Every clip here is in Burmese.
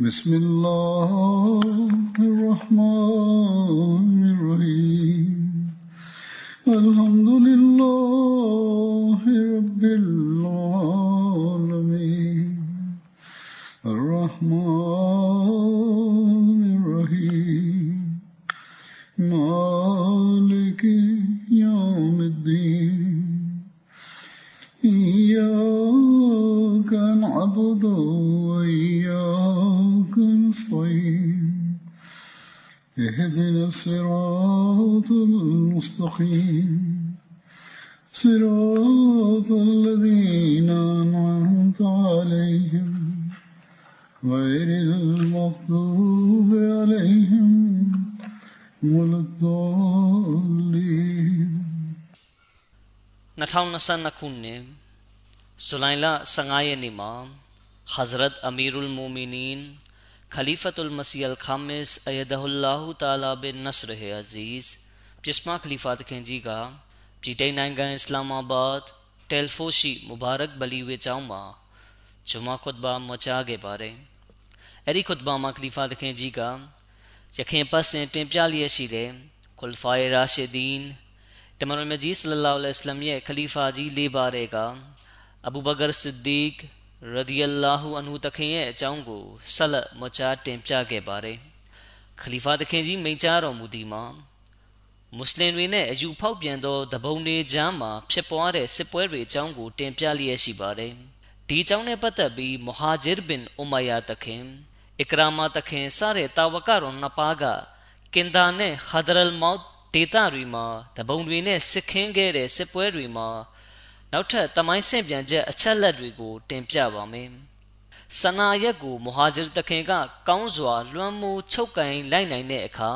بسم الله الرحمن 2022ခုနှစ်ဇူလိုင်လ15ရက်နေ့မှာ Hazrat Amirul Mu'minin Khalifatul Masih Al-Khamis Ayadahullahu Ta'ala bin Nasr hai Aziz ပြစ်မခလီဖာတခင်ကြီးကပြည်တိုင်နိုင်ငံအစ္စလာမာ ဘတ်တယ်ဖိုရှိမူဘာရက်ဘလီဝေကျောင်းမှာဂျမာခွတ်ဘာမချာခဲ့ပါတယ်အဲ့ဒီခွတ်ဘာမှာခလီဖာတခင်ကြီးကရခင်ပတ်စဉ်တင်ပြလျက်ရှိတဲ့ခွလ်ဖာရာရှီဒီန်တမန်တော်မြတ်ကြီးဆလလောလ္လဟ်အလัยဟိဝါစလမ်ရဲ့ခလီဖာကြီး၄ပါးတဲ့ကအဘူဘကာဆစ်ဒီကရဒီယလာဟူအန်ဟူတခင်ရဲ့အကြောင်းကိုဆက်လက်မချာတင်ပြခဲ့ပါတယ်ခလီဖာတခင်ကြီးမိန့်ကြားတော်မူသည်မှာမွတ်စလင်တွေနဲ့အယူဖောက်ပြန်သောတပုံတွေကြားမှာဖြစ်ပွားတဲ့စစ်ပွဲတွေအကြောင်းကိုတင်ပြလျက်ရှိပါတယ်ဒီအကြောင်းနဲ့ပတ်သက်ပြီးမဟာဂျစ်ဘင်အူမယာတခင်အကရာမာတခင်စတဲ့တာဝကတော်နှစ်ပါးကကင်ဒါနဲ့ခဒရလ်မောက် ဒေတာတွေမှာတပုံတွေနဲ့စစ်ခင်းခဲ့တဲ့စစ်ပွဲတွေမှာနောက်ထပ်တမိုင်းဆင့်ပြန်ချက်အချက်လက်တွေကို တင်ပြပါမယ်။ဆနာရက်ကိုမဟာဂျီတခင်က ကောင်းစွာလွှမ်းမိုးချုပ်ကင်လိုက်နိုင်တဲ့အခါ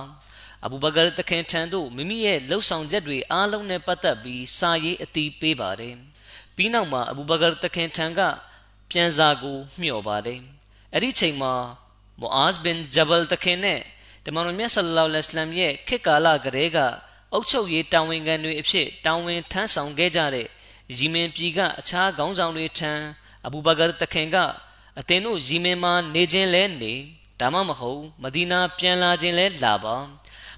အဘူဘကာတခင်ထံသို့မိမိရဲ့လှုပ်ဆောင်ချက်တွေအားလုံးနဲ့ပတ်သက်ပြီးစာရေးအတီးပေးပါတယ်။ပြီးနောက်မှာအဘူဘကာတခင်ထံကပြန်စာကိုမျှော်ပါတယ်။အဲ့ဒီချိန်မှာမူအာဇ်ဘင်ဂျဘလ်တခင်နဲ့ တမန်တော်မြတ်ဆလလောလ္လဟ်အလัยဟ်ရဲ့ခေတ်ကာလကလေးကအုပ်ချုပ်ရေးတာဝန်ခံတွေအဖြစ်တာဝန်ထမ်းဆောင်ခဲ့ကြတဲ့ရီမင်ပြည်ကအခြားခေါင်းဆောင်တွေထံအဘူဘကာတခင်ကအသင်တို့ရီမင်မှာနေခြင်းလဲနေဒါမှမဟုတ်မဒီနာပြန်လာခြင်းလဲလာပါ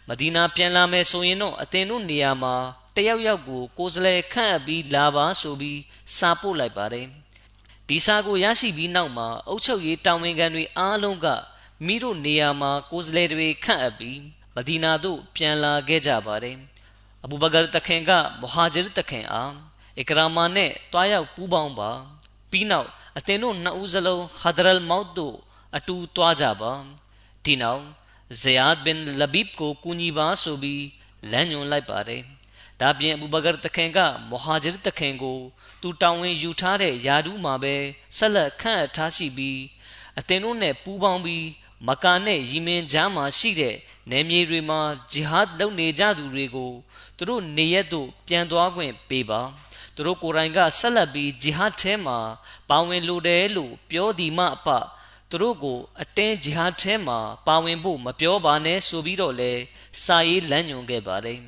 မဒီနာပြန်လာမယ်ဆိုရင်တော့အသင်တို့နေရာမှာတယောက်ယောက်ကိုကိုယ်စလဲခန့်အပ်ပြီးလာပါဆိုပြီးစာပို့လိုက်ပါတယ်ဒီစာကိုရရှိပြီးနောက်မှာအုပ်ချုပ်ရေးတာဝန်ခံတွေအားလုံးက မိတို့နေရာမှာကိုယ်စလဲတွေခန့်အပ်ပြီးမဒီနာသို့ပြန်လာခဲ့ကြပါတယ်အဘူဘကာတခင်ကမဟာဂျီတခင်အားအကရာမာနဲ့တွားရောက်ပူးပေါင်းပါပြီးနောက်အသင်တို့နှစ်ဦးစလုံးခဒရလ်မောက်တို့အတူတွားကြပါဒီနောက်ဇီယာဒ်ဘင်လဘီဘ်ကိုကူညီပါဆိုပြီးလမ်းညွှန်လိုက်ပါတယ်ဒါပြင်အဘူဘကာတခင်ကမဟာဂျီတခင်ကိုသူတောင်းဝင်ယူထားတဲ့ယာဒူးမှာပဲဆက်လက်ခန့်အပ်ထားရှိပြီးအသင်တို့နဲ့ပူးပေါင်းပြီး မကာနဲ့ယီမင်ကြားမှာရှိတဲ့နယ်မြေတွေမှာဂျီဟတ်လုပ်နေကြသူတွေကိုသူတို့နေရက်သို့ပြန်သွားခွင့်ပေးပါသူတို့ကိုယ်တိုင်ကဆက်လက်ပြီးဂျီဟတ်ထဲမှာပါဝင်လိုတယ်လို့ပြောဒီမှအပသူတို့ကိုအတင်းဂျီဟတ်ထဲမှာပါဝင်ဖို့မပြောပါနဲ့ဆိုပြီးတော့လဲစာရေးလမ်းညွှန်ခဲ့ပါတယ်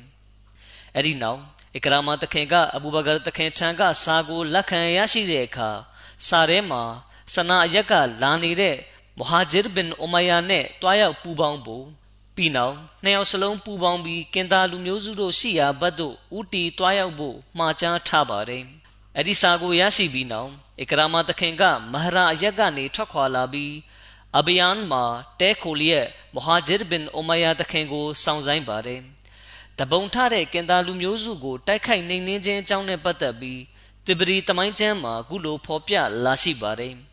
အဲ့ဒီနောက်အကရာမာတခင်ကအဘူဘကာတခင်ထံကစာကိုလက်ခံရရှိတဲ့အခါစာထဲမှာဆနာအရက်ကလာနေတဲ့ မဟာဂျစ်ဘင်အူမယာနဲ့တွားရောက်ပူပေါင်းဖို့ပြီးနောက်နှစ်ယောက်စလုံးပူပေါင်းပြီးကင်တာလူမျိုးစုတို့ရှိရာဘက်သို့ဦးတီတွားရောက်ဖို့မှာကြားထားပါတယ်။အဲ့ဒီစာကိုရရှိပြီးနောက်အကရာမာတခင်ကမဟရာအရက်ကနေထွက်ခွာလာပြီးအဘီယန်မှာတဲခိုလျက်မဟာဂျစ်ဘင်အူမယာတခင်ကိုစောင့်ဆိုင်ပါတယ်။တပုံထတဲ့ကင်တာလူမျိုးစုကိုတိုက်ခိုက်နှိမ်နင်းခြင်းအကြောင်းနဲ့ပတ်သက်ပြီးတိပရီတမိုင်းကျမ်းမှာအခုလိုဖော်ပြလာရှိပါတယ်။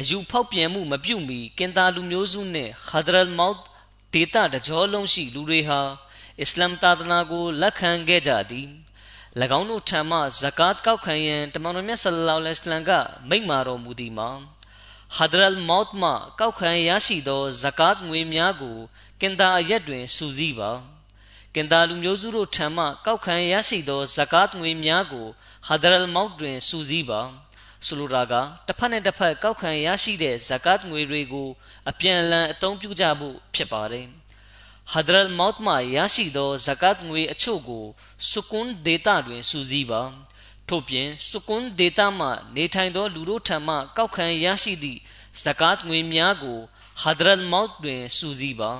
အယူဖောက်ပြန်မှုမပြုမီကင်တာလူမျိုးစုနဲ့ခဒရလ်မောက်ဒေတာတကြောလုံးရှိလူတွေဟာအစ္စလမ်သာသနာကိုလက်ခံခဲ့ကြသည်၎င်းတို့ထံမှဇကာတ်ကောက်ခံရန်တမန်တော်မြတ်ဆလလောလ္လဟ်အလိုင်းကမိန့်မာတော်မူသည်မှာဟဟာဒရလ်မောတ်မှကောက်ခံရရှိသောဇကာတ်ငွေများကိုကင်တာအရက်တွင်စုစည်းပါကင်တာလူမျိုးစုတို့ထံမှကောက်ခံရရှိသောဇကာတ်ငွေများကိုဟာဒရလ်မောတ်တွင်စုစည်းပါ ဆိုလိုတာကတစ်ဖက်နဲ့တစ်ဖက်ကောက်ခံရရှိတဲ့ဇကာတ်ငွေတွေကိုအပြန်အလှန်အသုံးပြုကြဖို့ဖြစ်ပါတယ်ဟဒရလ်မောတ်မှရရှိသောဇကာတ်ငွေအချို့ကိုစုကွန်းဒေတာတွင်စုစည်းပါထို့ပြင်စုကွန်းဒေတာမှနေထိုင်သောလူတို့ထံမှကောက်ခံရရှိသည့်ဇကာတ်ငွေများကိုဟဒရလ်မောတ်တွင်စုစည်းပါ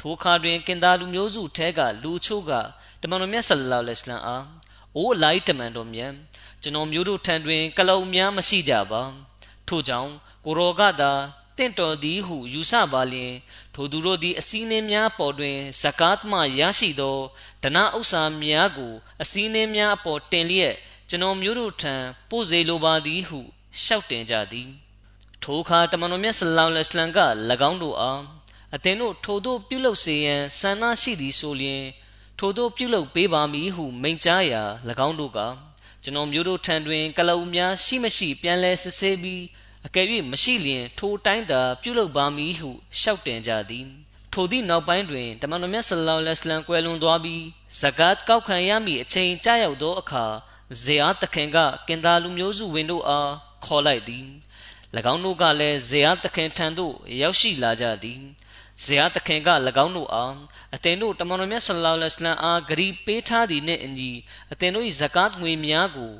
ထိုအခါတွင်ကင်တာလူမျိုးစုထဲကလူချို့ကတမန်တော်မြတ်ဆလ္လာလဟ်အလိုင်းအားအိုးလိုက်တမန်တော်မြတ် ကျွန်တော်မျိုးတို့ထံတွင်ကလုံများမရှိကြပါထို့ကြောင့်ကိုရောကသာတင့်တော်သည်ဟုယူဆပါလျင်ထိုသူတို့သည်အစည်းနှင်းများပေါ်တွင်ဇကာတ်မှရရှိသောဒနာဥစ္စာများကိုအစည်းနှင်းများအပေါ်တင်လျက်ကျွန်တော်မျိုးတို့ထံပို့စေလိုပါသည်ဟုရှောက်တင်ကြသည်ထိုအခါတမန်တော်မြတ်ဆလောလ္လဟ်အလိုင်းက၎င်းတို့အားအသင်တို့ထိုတို့ပြုလုပ်စေရန်ဆန္ဒရှိသည်ဆိုလျင်ထိုတို့ပြုလုပ်ပေးပါမည်ဟုမိန့်ကြားရာ၎င်းတို့က ကျွန်တော်မျိုးတို့ထံတွင်ကလအုပ်များရှိမရှိပြန်လဲစစ်ဆေးပြီးအကယ်၍မရှိလျင်ထိုတိုင်းသာပြုလုပ်ပါမည်ဟုရှောက်တင်ကြသည်ထိုသည့်နောက်ပိုင်းတွင်တမန်တော်မြတ်ဆလောလ္လဟ်အလัยဟ်ကွယ်လွန်သွားပြီးဇကာတ်ကောက်ခံရမည့်အချိန်ကြာရောက်သောအခါဇေအာတခင်ကကင်တာလူမျိုးစုဝင်တို့အားခေါ်လိုက်သည်၎င်းတို့ကလည်းဇေအာတခင်ထံသို့ရောက်ရှိလာကြသည်ဇေယတခင်က၎င်းတို့အား အသင်တို့တမန်တော်မြတ်ဆလ္လာလဟ်အလัยဟ်အားဂရီပေးထားသည်နှင့်အညီအသင်တို့၏ဇကာတ်ငွေများကို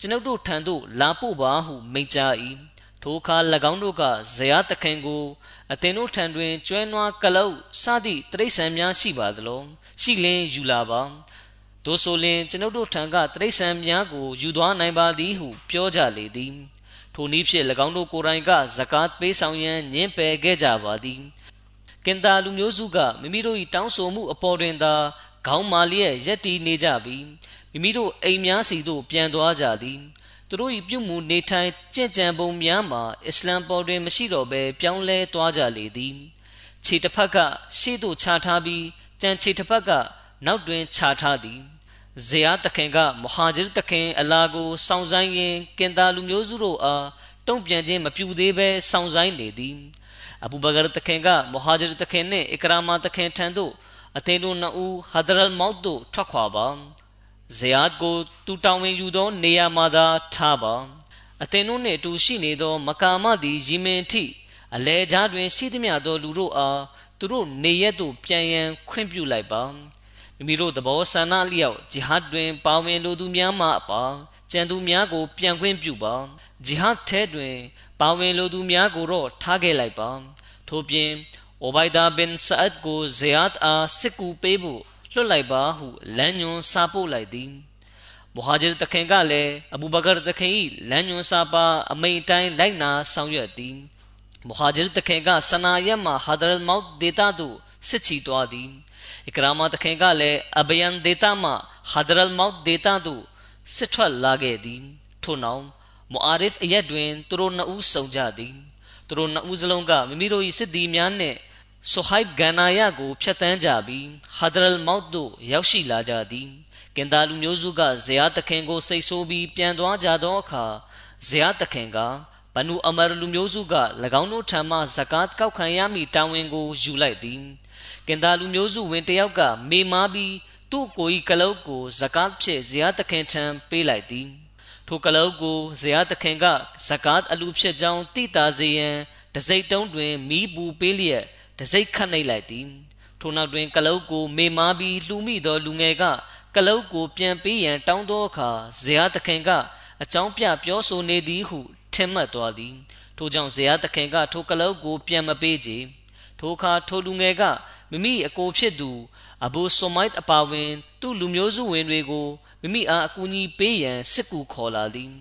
ကျွန်ုပ်တို့ထံသို့လာပို့ပါဟုမိန့်ကြား၏ထိုအခါ၎င်းတို့ကဇေယတခင်ကိုအသင်တို့ထံတွင်ကျွဲနွားကလုတ်စသည့်တိရစ္ဆာန်များရှိပါသလောရှိလင်ယူလာပါတို့ဆိုလင်ကျွန်ုပ်တို့ထံကတိရစ္ဆာန်များကိုယူသွားနိုင်ပါသည်ဟုပြောကြလေသည်ထိုနည်းဖြင့်၎င်းတို့ကိုယ်တိုင်ကဇကာတ်ပေးဆောင်ရန်ညှင်းပယ်ခဲ့ကြပါသည် ကင်တာလူမျိုးစုကမိမိတို့၏တောင်းဆိုမှုအပေါ်တွင်သာခေါင်းမာလျက်ရက်တီနေကြပြီးမိမိတို့အိမ်များစီသို့ပြန်သွားကြသည်သူတို့၏ပြုမှုနေထိုင်ကြင်ကြံပုံများမှာအစ္စလမ်ပေါ်တွင်မရှိတော့ဘဲပြောင်းလဲသွားကြလေသည်ခြေတစ်ဖက်ကရှေ့သို့ခြားထားပြီးကြံခြေတစ်ဖက်ကနောက်တွင်ခြားထားသည်ဇေယတခင်ကမဟာဂျစ်တခင်အလာကိုစောင့်ဆိုင်ရင်ကင်တာလူမျိုးစုတို့အားတုံ့ပြန်ခြင်းမပြုသေးဘဲစောင့်ဆိုင်နေသည် အဘူဘကာတခင်ကမဟာဂျ်တခင်နှင့်အကရာမာတခင်ထံသို့အသင်တို့နှစ်ဦးဟဒရလ်မောက်သို့ထွက်ခွာပါဇေယတ်ကိုတူတောင်းဝင်ယူသောနေရာမှာသာထားပါအသင်တို့နှင့်အတူရှိနေသော မကာမသည်ယီမင်ထိအလဲကြားတွင် ရှိသမျှသောလူတို့အားသူတို့နေရက်သို့ပြန်ရန်ခွင့်ပြုလိုက်ပါမိမိတို့သဘောဆန္ဒလျောက်ဂျီဟတ်တွင်ပါဝင်လိုသူများမှအပါကြံသူများကိုပြန်ခွင့်ပြုပါဂျီဟတ်ထဲတွင် ပါဝင်လိုသူများကိုတော့ထားခဲ့လိုက်ပါထို့ပြင်အိုဘိုင်ဒါဘင်ဆာအတ်ကိုဇေယတ်အားစစ်ကူပေးဖို့လွှတ်လိုက်ပါဟုလမ်းညွှန်စာပို့လိုက်သည်မဟာဂျီတခင်ကလည်းအဘူဘကာတခင်၏လမ်းညွှန်စာပါအမိန်တိုင်းလိုက်နာဆောင်ရွက်သည်မဟာဂျီတခင်ကဆနာယက်မှဟာဒရလ်မောက်ဒေတာသို့စစ်ချီသွားသည်အကရာမတခင်ကလည်းအဘယန်ဒေတာမှဟာဒရလ်မောက်ဒေတာသို့စစ်ထွက်လာခဲ့သည်ထို့နောက် မူအာရစ်အရက်တွင်သူတို့နှစ်ဦးစုံကြသည်သူတို့နှစ်ဦးစလုံးကမိမိတို့၏စစ်သည်များနှင့်ဆိုဟိုက်ဂန်နာယကိုဖျက်ဆီးကြပြီးဟာဒရလ်မောက်သို့ရောက်ရှိလာကြသည်ကင်တာလူမျိုးစုကဇေယတခင်ကိုစိတ်ဆိုးပြီးပြန်သွားကြသောအခါဇေယတခင်ကဘနူအမရလူမျိုးစုက၎င်းတို့ထံမှဇကာတ်ကောက်ခံရမည့်တာဝန်ကိုယူလိုက်သည်ကင်တာလူမျိုးစုဝင်တယောက်ကမေမားပြီးသူ့ကိုယ်၏ကလုတ်ကိုဇကာတ်ဖြင့်ဇေယတခင်ထံပေးလိုက်သည် ထိုကလုတ်ကိုဇေယသခင်ကဇကာတ်အလူဖြစ်ကြောင်းတိတာစေရန်တစိတ်တုံးတွင်မီးပူပေးလျက်တစိတ်ခတ်နှိပ်လိုက်သည်ထိုနောက်တွင်ကလုတ်ကိုမေမားပြီးလှူမိသောလူငယ်ကကလုတ်ကိုပြန်ပေးရန်တောင်းသောအခါဇေယသခင်ကအကြောင်းပြပြောဆိုနေသည်ဟုထင်မှတ်သွားသည်ထိုကြောင့်ဇေယသခင်ကထိုကလုတ်ကိုပြန်မပေးကြထိုအခါထိုလူငယ်ကမိမိအကိုဖြစ်သူအဘူဆိုမိုက်အပါဝင် သူ့လူမျိုးစုဝင်တွေကို မိမိအားအကူအညီပေးရန်စစ်ကူခေါ်လာသည်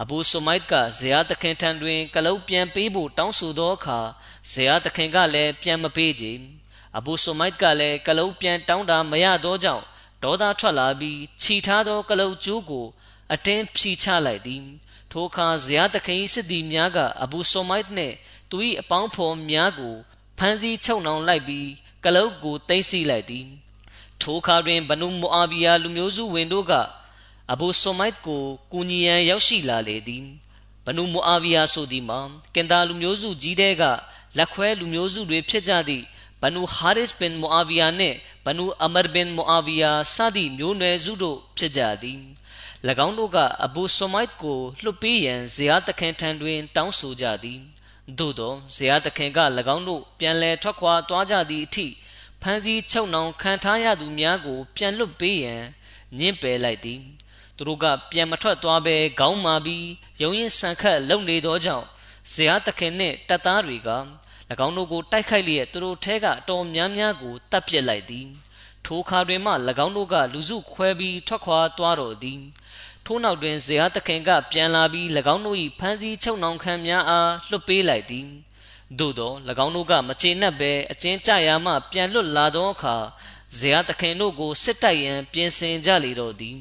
အဘူဆိုမိုက်ကဇေယသခင်ထံတွင် ကလုတ်ပြန်ပေးဖို့တောင်းဆိုသောအခါဇေယသခင်ကလည်းပြန်မပေးကြအဘူဆိုမိုက်ကလည်းကလုတ်ပြန်တောင်းတာမရသောကြောင့်ဒေါသထွက်လာပြီးခြိထားသောကလုတ်ကျိုးကို အတင်းဖြီချလိုက်သည်ထိုအခါဇေယသခင်စစ်သည်များကအဘူဆိုမိုက်နှင့်သူ၏အပေါင်းဖော်များကိုဖမ်းဆီးချုပ်နှောင်လိုက်ပြီးကလုတ်ကိုသိမ်းဆည်းလိုက်သည် ထိုအခါတွင်ဘနုမူအာဗီယာလူမျိုးစုဝင်တို့ကအဘူဆိုမိုက်ကိုကူညီရန်ရောက်ရှိလာလေသည်ဘနူမူအာဗီယာဆိုသည်မှာကင်တာလူမျိုးစုကြီးတဲ့ကလက်ခွဲလူမျိုးစုတွေဖြစ်ကြသည့်ဘနူဟာရစ်ဘင်မူအာဗီယာနှင့်ဘနူအမရ်ဘင်မူအာဗီယာစသည့်မျိုးနွယ်စုတို့ဖြစ်ကြသည်၎င်းတို့ကအဘူဆိုမိုက်ကိုလွှတ်ပေးရန်ဇေယတခင်ထံတွင် တောင်းဆိုကြသည်သို့သောဇေယတခင်က၎င်းတို့ပြန်လည်ထွက်ခွာသွားကြသည့်အထိ ဖမ်းဆီးချုပ်နှောင်ခံထားရသူများကို ပြန်လွတ်ပေးရန်ညှင်းပယ်လိုက်သည်သူတို့ကပြန်မထွက်သွားဘဲခေါင်းမာပြီးရုံရင်ဆန်ခတ်လုံနေသောကြောင့်ဇေယတခင်နှင့်တပ်သားတွေက၎င်းတို့ကိုတိုက်ခိုက်လျက်သူတို့ထဲကအတော်များများကိုတပ်ပစ်လိုက်သည်ထိုခါတွင်မှ၎င်းတို့ကလူစုခွဲပြီးထွက်ခွာသွားတော်သည်ထို့နောက်တွင်ဇေယသခင်ကပြန်လာပြီး၎င်းတို့၏ဖမ်းဆီးချုပ်နှောင်ခံများအားလွှတ်ပေးလိုက်သည် သို့သော၎င်းတို့ကမချေနှက်ဘဲအကျဉ်းချရာမှပြန်လွတ်လာသောအခါဇေယသခင်တို့ကိုစစ်တိုက်ရန်ပြင်ဆင်ကြလေတော့သည်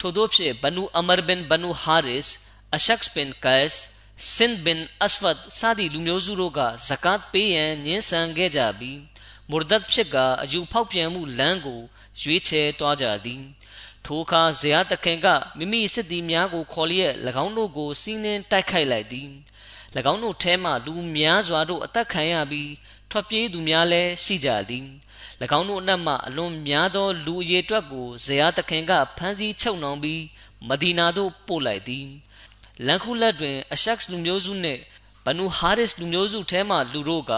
ထို့သောဖြင့်ဘနူအမရ်ဘင်ဘနူဟာရစ်အရှက်စ်ဘင်ကက်စ်စင်ဘင်အစဖတ်စသည့်လူမျိုးစုတို့ကဇကတ်ပေးရန်ညှင်းဆန်ခဲ့ကြပြီးမူရဒတ်ဖြစ်ကအယူဖောက်ပြန်မှုလမ်းကိုရွေးချယ်သွားကြသည်ထိုအခါဇေယတခင်ကမိမိစစ်သည်များကိုခေါ်လျက်၎င်းတို့ကိုစီးနှင်းတိုက်ခိုက်လိုက်သည်၎ င်းတို့ထဲမှလူများစွာတို့အသက်ခံရပြီးထွက်ပြေးသူများလည်းရှိကြသည်၎င်းတို့အနက်မှအလွန်များသော လူအရေအတွက်ကိုဇေယတခင်ကဖမ်းဆီးချုပ်နှောင်ပြီးမဒီနာသို့ပို့လိုက်သည်လန်ခုလက်တွင် အရှက်လူမျိုးစုနှင့်ဘနူဟာရစ်လူမျိုးစုထဲမှလူတို့က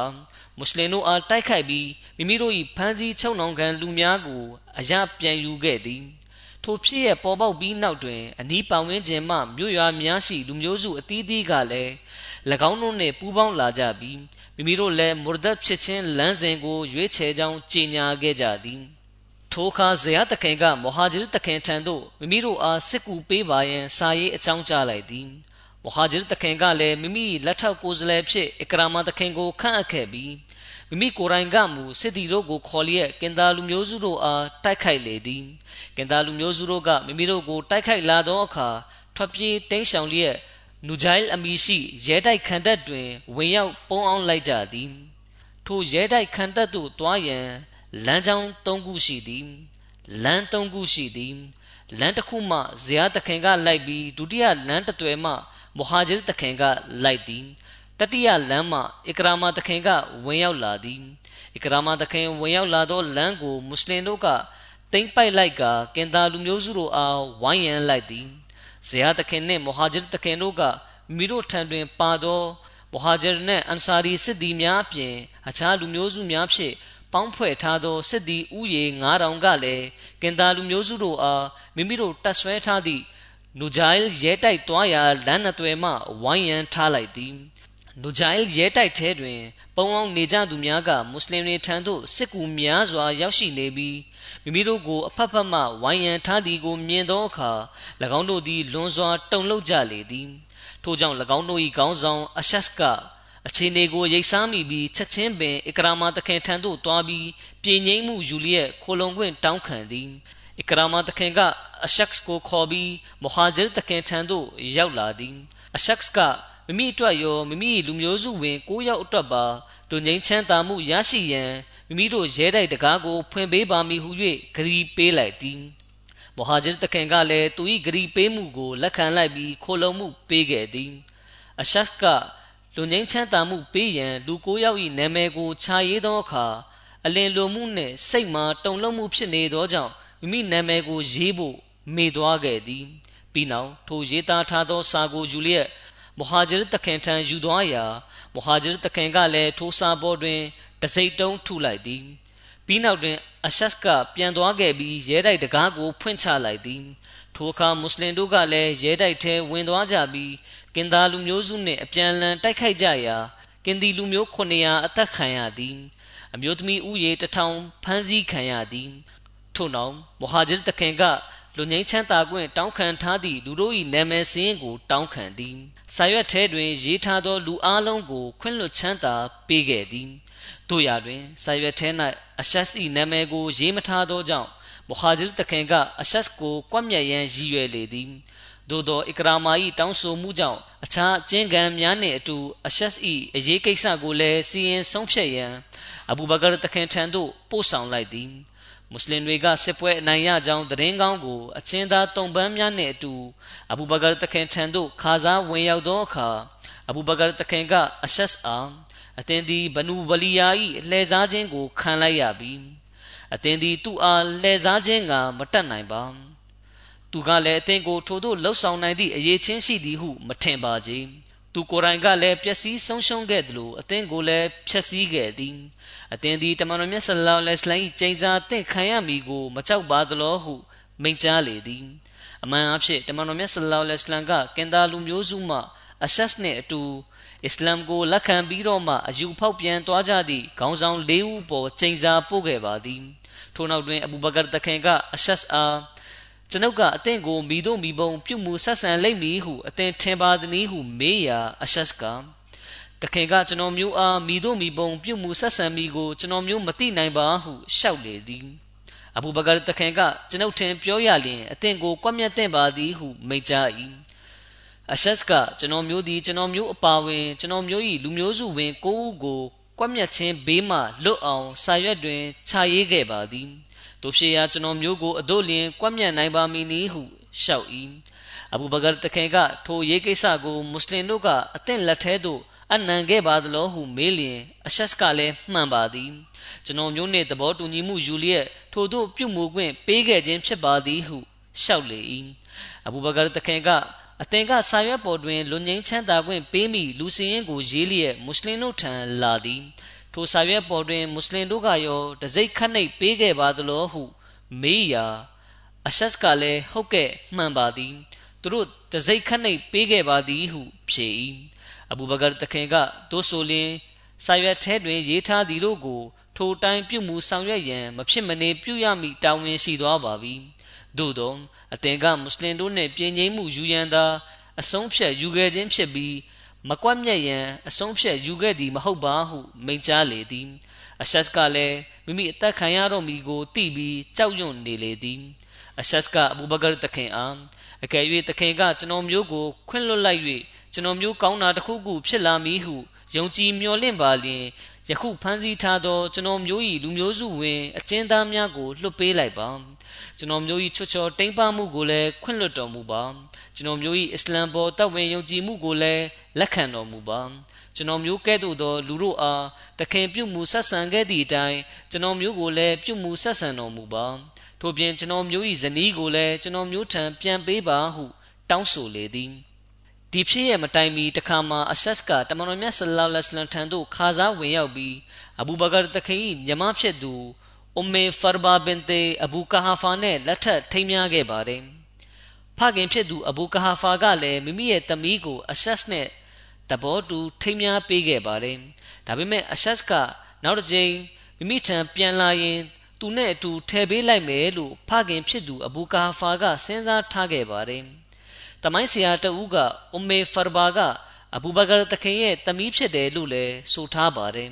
မွတ်စလင်တို့အားတိုက်ခိုက်ပြီးမိမိတို့၏ဖမ်းဆီးချုပ်နှောင်ခံလူများကိုအရပြန်ယူခဲ့သည်ထိုဖြစ်ရပေါ်ပေါက်ပြီးနောက်တွင်အနီးပတ်ဝန်းကျင်မှမြို့ရွာများရှိလူမျိုးစုအသီးသီးကလည်း၎ င်းတို့နှင့်ပူးပေါင်းလာကြပြီးမိမိတို့လည်းမူရဒတ်ဖြစ်ခြင်းလမ်းစဉ်ကိုရွေးချယ်ကြောင်းကြေညာခဲ့ကြသည်ထိုအခါဇေယတခင်ကမဟာဂျီတခင်ထံသို့မိမိတို့အားစစ်ကူပေးပါရန်စာရေးအကြောင်းကြားလိုက်သည်မဟာဂျီတခင်ကလည်းမိမိလက်ထောက်ကိုယ်စားလှယ်ဖြစ်အကရာမတခင်ကိုခန့်အပ်ခဲ့ပြီးမိမိကိုယ်တိုင်ကမူစစ်တီတို့ကိုခေါ်လျက်ကင်တာလူမျိုးစုတို့အားတိုက်ခိုက်လေသည်ကင်တာလူမျိုးစုတို့ကမိမိတို့ကိုတိုက်ခိုက်လာသောအခါထွက်ပြေးတိမ်းရှောင်လျက် နူဂျိုင်အမီရှိရဲတိုက်ခံတပ်တွင်ဝင်ရောက်ပုံအောင်လိုက်ကြသည်ထိုရဲတိုက်ခံတပ်သို့တွားရန်လမ်းကြောင်း၃ခုရှိသည်လမ်း၃ခုရှိသည်လမ်းတစ်ခုမှဇေယတခင်ကလိုက်ပြီးဒုတိယလမ်းတစ်တွယ်မှမဟာဂျီတခင်ကလိုက်သည်တတိယလမ်းမှအကရာမာတခင်ကဝင်ရောက်လာသည်အကရာမာတခင်ဝင်ရောက်လာသောလမ်းကိုမွတ်စလင်တို့ကတိမ့်ပိုက်လိုက်ကကင်တာလူမျိုးစုတို့အားဝိုင်းရန်လိုက်သည် ဇေယတခင်နှင့်မဟာဂျီတခင်တို့ကမိတို့ထံတွင်ပါသောမဟာဂျီနှင့်အန်ဆာရီစစ်သည်များအပြင်အခြားလူမျိုးစုများဖြင့်ပေါင်းဖွဲ့ထားသောစစ်သည်ဥယေ9000ကလည်းကင်တာလူမျိုးစုတို့အားမိမိတို့တတ်ဆွဲထားသည့်နူဂျိုင်ရဲတိုက်တွားရာလမ်းနှသွယ်မှဝိုင်းရန်ထားလိုက်သည်နူဂျိုင်ရဲတိုက်ထဲတွင် ပုံအောင်နေကြသူများကမွတ်စလင်တွေထံသို့စစ်ကူများစွာရောက်ရှိနေပြီးမိမိတို့ကိုအဖက်ဖက်မှဝိုင်းရန်ထားသည်ကိုမြင်သောအခါ၎င်းတို့သည်လွန်စွာတုန်လှုပ်ကြလေသည်ထို့ကြောင့်၎င်းတို့၏ခေါင်းဆောင်အရှတ်ကအခြေအနေကိုရိတ်စားမိပြီးချက်ချင်းပင်အကရာမာတခင်ထံသို့တွားပြီးပြည်ငိမ့်မှုယူလျက်ခိုလုံခွင့်တောင်းခံသည်အကရာမာတခင်ကအရှက်ကိုခေါ်ပြီးမဟာဂျီတခင်ထံသို့ရောက်လာသည်အရှက်က မိမိအတွက်ရောမိမိလူမျိုးစုဝင်၉ယောက်အတွက်ပါတို့ငိမ့်ချမ်းသာမှုရရှိရန်မိမိတို့ရဲတိုက်တကားကိုဖွင့်ပေးပါမည်ဟု၍ဂရီပေးလိုက်သည်မဟာဂျီတခင်ကလည်းသူ၏ဂရီပေးမှုကိုလက်ခံလိုက်ပြီးခိုလုံမှုပေးခဲ့သည်အရှက်ကလူငိမ့်ချမ်းသာမှုပေးရန်လူ၉ယောက်၏နာမည်ကိုခြာရေးသောအခါအလင်လိုမှုနှင့်စိတ်မှာတုန်လှုပ်မှုဖြစ်နေသောကြောင့်မိမိနာမည်ကိုရေးဖို့မေ့သွားခဲ့သည်ပြီးနောက်ထိုရေးသားထားသောစာကိုယူလျက် မဟာဂျီတခင်ထံယူသွားရာမဟာဂျီတခင်ကလည်းထိုစာပေါ်တွင်တစိမ့်တုံးထုလိုက်သည်ပြီးနောက်တွင်အရှတ်ကပြန်သွားခဲ့ပြီးရဲတိုက်တကားကိုဖွင့်ချလိုက်သည်ထိုအခါမွတ်စလင်တို့ကလည်းရဲတိုက်ထဲဝင်သွားကြပြီးကင်သားလူမျိုးစုနှင့်အပြန်အလှန်တိုက်ခိုက်ကြရာကင်ဒီလူမျိုး900အသက်ခံရသည်အမျိုးသမီးဥယေတထောင်ဖမ်းဆီးခံရသည်ထို့နောက်မဟာဂျီတခင်ကလူငိမ့်ချမ်းသာခွင့်တောင်းခံထားသည့်လူတို့၏နာမည်စင်းကိုတောင်းခံသည် စာရွက်ထဲတွင်ရေးထားသောလူအလုံးကို ခွင့်လွှတ်ချမ်းသာပေးခဲ့သည်တို့ရာတွင်စာရွက်ထဲ၌အရှတ်၏နာမည်ကို ရေးမထားသောကြောင့်မဟာဂျီတခင်ကအရှတ်ကိုကွပ်မျက်ရန်ရည်ရွယ်လေသည်သို့သောအကရာမာ၏တောင်းဆိုမှုကြောင့်အခြားအကျဉ်းခံများနှင့်အတူအရှတ်၏အရေးကိစ္စကိုလည်းစီရင်ဆုံးဖြတ်ရန်အဘူဘကာတခင်ထံသို့ပို့ဆောင်လိုက်သည် မမွတ်စလင်တွေကစစ်ပွဲအနိုင်ရကြောင်းသတင်းကောင်းကိုအချင်းသားတုံပန်းများနှင့်အတူအဘူဘကာတခင်ထံသို့ခါစားဝင်ရောက်သောအခါအဘူဘကာတခင်ကအရှက်အာအသင်သည်ဘနူဝလီယာ၏လှည့်စားခြင်းကိုခံလိုက်ရပြီအသင်သည်သူ့အားလှည့်စားခြင်းကမတတ်နိုင်ပါသူကလည်းအသင်ကိုထိုသို့လှုပ်ဆောင်နိုင်သည့်အရေးချင်းရှိသည်ဟုမထင်ပါကြ သူကိုယ်တိုင်ကလည်းပျက်စီးဆုံးရှုံးခဲ့သလိုအသင်ကိုလည်းဖျက်ဆီးခဲ့သည်အသင်သည်တမန်တော်မြတ်ဆလ္လာလဟ်အလိုင်းကျိန်စာတင့်ခံရမည်ကိုမကြောက်ပါသလောဟုမိန့်ကြားလေသည်အမှန်အဖြစ်တမန်တော်မြတ်ဆလ္လာလဟ်အလိုင်းကကင်တာလူမျိုးစုမှအဆက်နှင့်အတူအစ္စလာမ်ကိုလက်ခံပြီးတော့မှအယူဖောက်ပြန်သွားကြသည့်ခေါင်းဆောင်၄ဦးပေါ်ကျိန်စာပို့ခဲ့ပါသည်ထို့နောက်တွင်အဘူဘကာတခင်ကအဆက်အား ကျွန်ုပ်ကအသင်ကိုမိတို့မိဘုံပြုမှုဆက်ဆံလိမ့်မည်ဟုအသင်ထင်ပါသည်ဟုမေးရာအဆက်ကတခင်ကကျွန်တော်မျိုးအားမိတို့မိဘုံပြုမှုဆက်ဆံမိကိုကျွန်တော်မျိုးမသိနိုင်ပါဟုရှောက်လေသည်အဘူဘကာတခင်ကကျွန်ုပ်ထင်ပြောရလျင်အသင်ကိုကွက်မြတ်တဲ့ပါသည်ဟုမိန့်ကြား၏အရှက်ကကျွန်တော်မျိုးသည်ကျွန်တော်မျိုးအပါဝင်ကျွန်တော်မျိုး၏လူမျိုးစုဝင်ကိုဦးကိုကွက်မြတ်ခြင်းဘေးမှလွတ်အောင်စာရွက်တွင်ခြာရေးခဲ့ပါသည် တို့ဖြစ်ရာကျွန်တော်မျိုးကိုအတို့လျင်ကွက်မြတ်နိုင်ပါမည်နည်းဟုရှောက်၏အဘူဘကာတခင်ကထိုရေးကိစ္စကိုမွတ်စလင်တို့ကအသင့်လက်ထဲသို့အနံခဲ့ပါသလိုဟုမေးလျင်အရှက်ကလည်းမှန်ပါသည်ကျွန်တော်မျိုးနှင့်သဘောတူညီမှုယူလျက်ထို့သို့ပြုမှုခွင့်ပေးခဲ့ခြင်းဖြစ်ပါသည်ဟုရှောက်လေ၏အဘူဘကာတခင်ကအသင်ကစာရွက်ပေါ်တွင်လွန်ငင်းချမ်းသာခွင့်ပေးမိလူစည်ရင်ကိုရေးလျက်မွတ်စလင်တို့ထံလာသည် ထိုစာရွက်ပေါ်တွင်မွတ်စလင်တို့ကရောတစိ့ခတ်နှိပ်ပေးခဲ့ပါသလိုဟု မေးရာအရှက်ကလည်းဟုတ်ကဲ့မှန်ပါသည်သူတို့တစိ့ခတ်နှိပ်ပေးခဲ့ပါသည်ဟုဖြေ၏အဘူဘကာတခင်ကသို့ဆိုလျင်စာရွက်ထဲတွင်ရေးထားသည်တို့ကို ထိုတိုင်းပြုမှုဆောင်ရွက်ရန်မဖြစ်မနေပြုရမည့်တာဝန်ရှိသွားပါပြီသို့သောအသင်ကမွတ်စလင်တို့နှင့်ပြည်ငြိမ်းမှုယူရန်သာအဆုံးဖြတ်ယူခဲ့ခြင်းဖြစ်ပြီး မကွက်မြက်ရန်အဆုံးဖြတ်ယူခဲ့သည်မဟုတ်ပါဟုမိန့်ကြားလေသည်အရှက်ကလည်းမိမိအသက်ခံရတော့မီကိုသိပြီးကြောက်ရွံ့နေလေသည်အရှက်ကအဘူဘကာတခင်အားအကယ်၍တခင်ကကျွန်တော်မျိုးကိုခွင့်လွတ်လိုက်၍ကျွန်တော်မျိုးကောင်းတာတစ်ခုခုဖြစ်လာမည်ဟုယုံကြည်မျှော်လင့်ပါလျင်ယခုဖန်ဆီးထားသောကျွန်တော်မျိုး၏လူမျိုးစုဝင်အကျဉ်းသားများကိုလွှတ်ပေးလိုက်ပါကျွန်တော်မျိုး၏ချွတ်ချော်တိမ်ပမှုကိုလည်းခွင့်လွှတ်တော်မူပါ ကျွန်တော်မျိုး၏အစ္စလမ်ပေါ်တပ်ဝင်ယုံကြည်မှုကိုလည်းလက်ခံတော်မူပါကျွန်တော်မျိုးကဲ့သို့သောလူတို့အားတခင်ပြုမှုဆက်ဆံခဲ့သည့်အတိုင်းကျွန်တော်မျိုးကိုလည်းပြုမှုဆက်ဆံတော်မူပါထို့ပြင်ကျွန်တော်မျိုး၏ဇနီးကိုလည်းကျွန်တော်မျိုးထံပြန်ပေးပါဟုတောင်းဆိုလေသည်ဒီဖြစ်ရမတိုင်မီတခါမှာအဆက်ကတမန်တော်မြတ်ဆလ္လာလဟ်အလัยဟိဝါစလမ်ထံသို့ခါစားဝင်ရောက်ပြီးအဘူဘကာတခင်၏ညီမဖြစ်သူအုမ်မေဖာဘာဘင်တေအဘူကာဟာဖာနဲ့လက်ထပ်ထိမ်းမြားခဲ့ပါတယ် ဖခင်ဖြစ်သူအဘူကာဟာဖာကလည်းမိမိရဲ့သမီးကိုအဆက်နဲ့တဘောတူထိမ်းမြားပေးခဲ့ပါတယ်ဒါပေမဲ့အဆက်ကနောက်တစ်ကြိမ်မိမိထံပြန်လာရင်သူနဲ့အတူထည့်ပေးလိုက်မယ်လို့ဖခင်ဖြစ်သူအဘူကာဟာဖာကစဉ်းစားထားခဲ့ပါတယ်တမိုင်းဆရာတဦးကအုမ်မေဖာဘာကအဘူဘကာတခင်ရဲ့သမီးဖြစ်တယ်လို့လည်းဆိုထားပါတယ်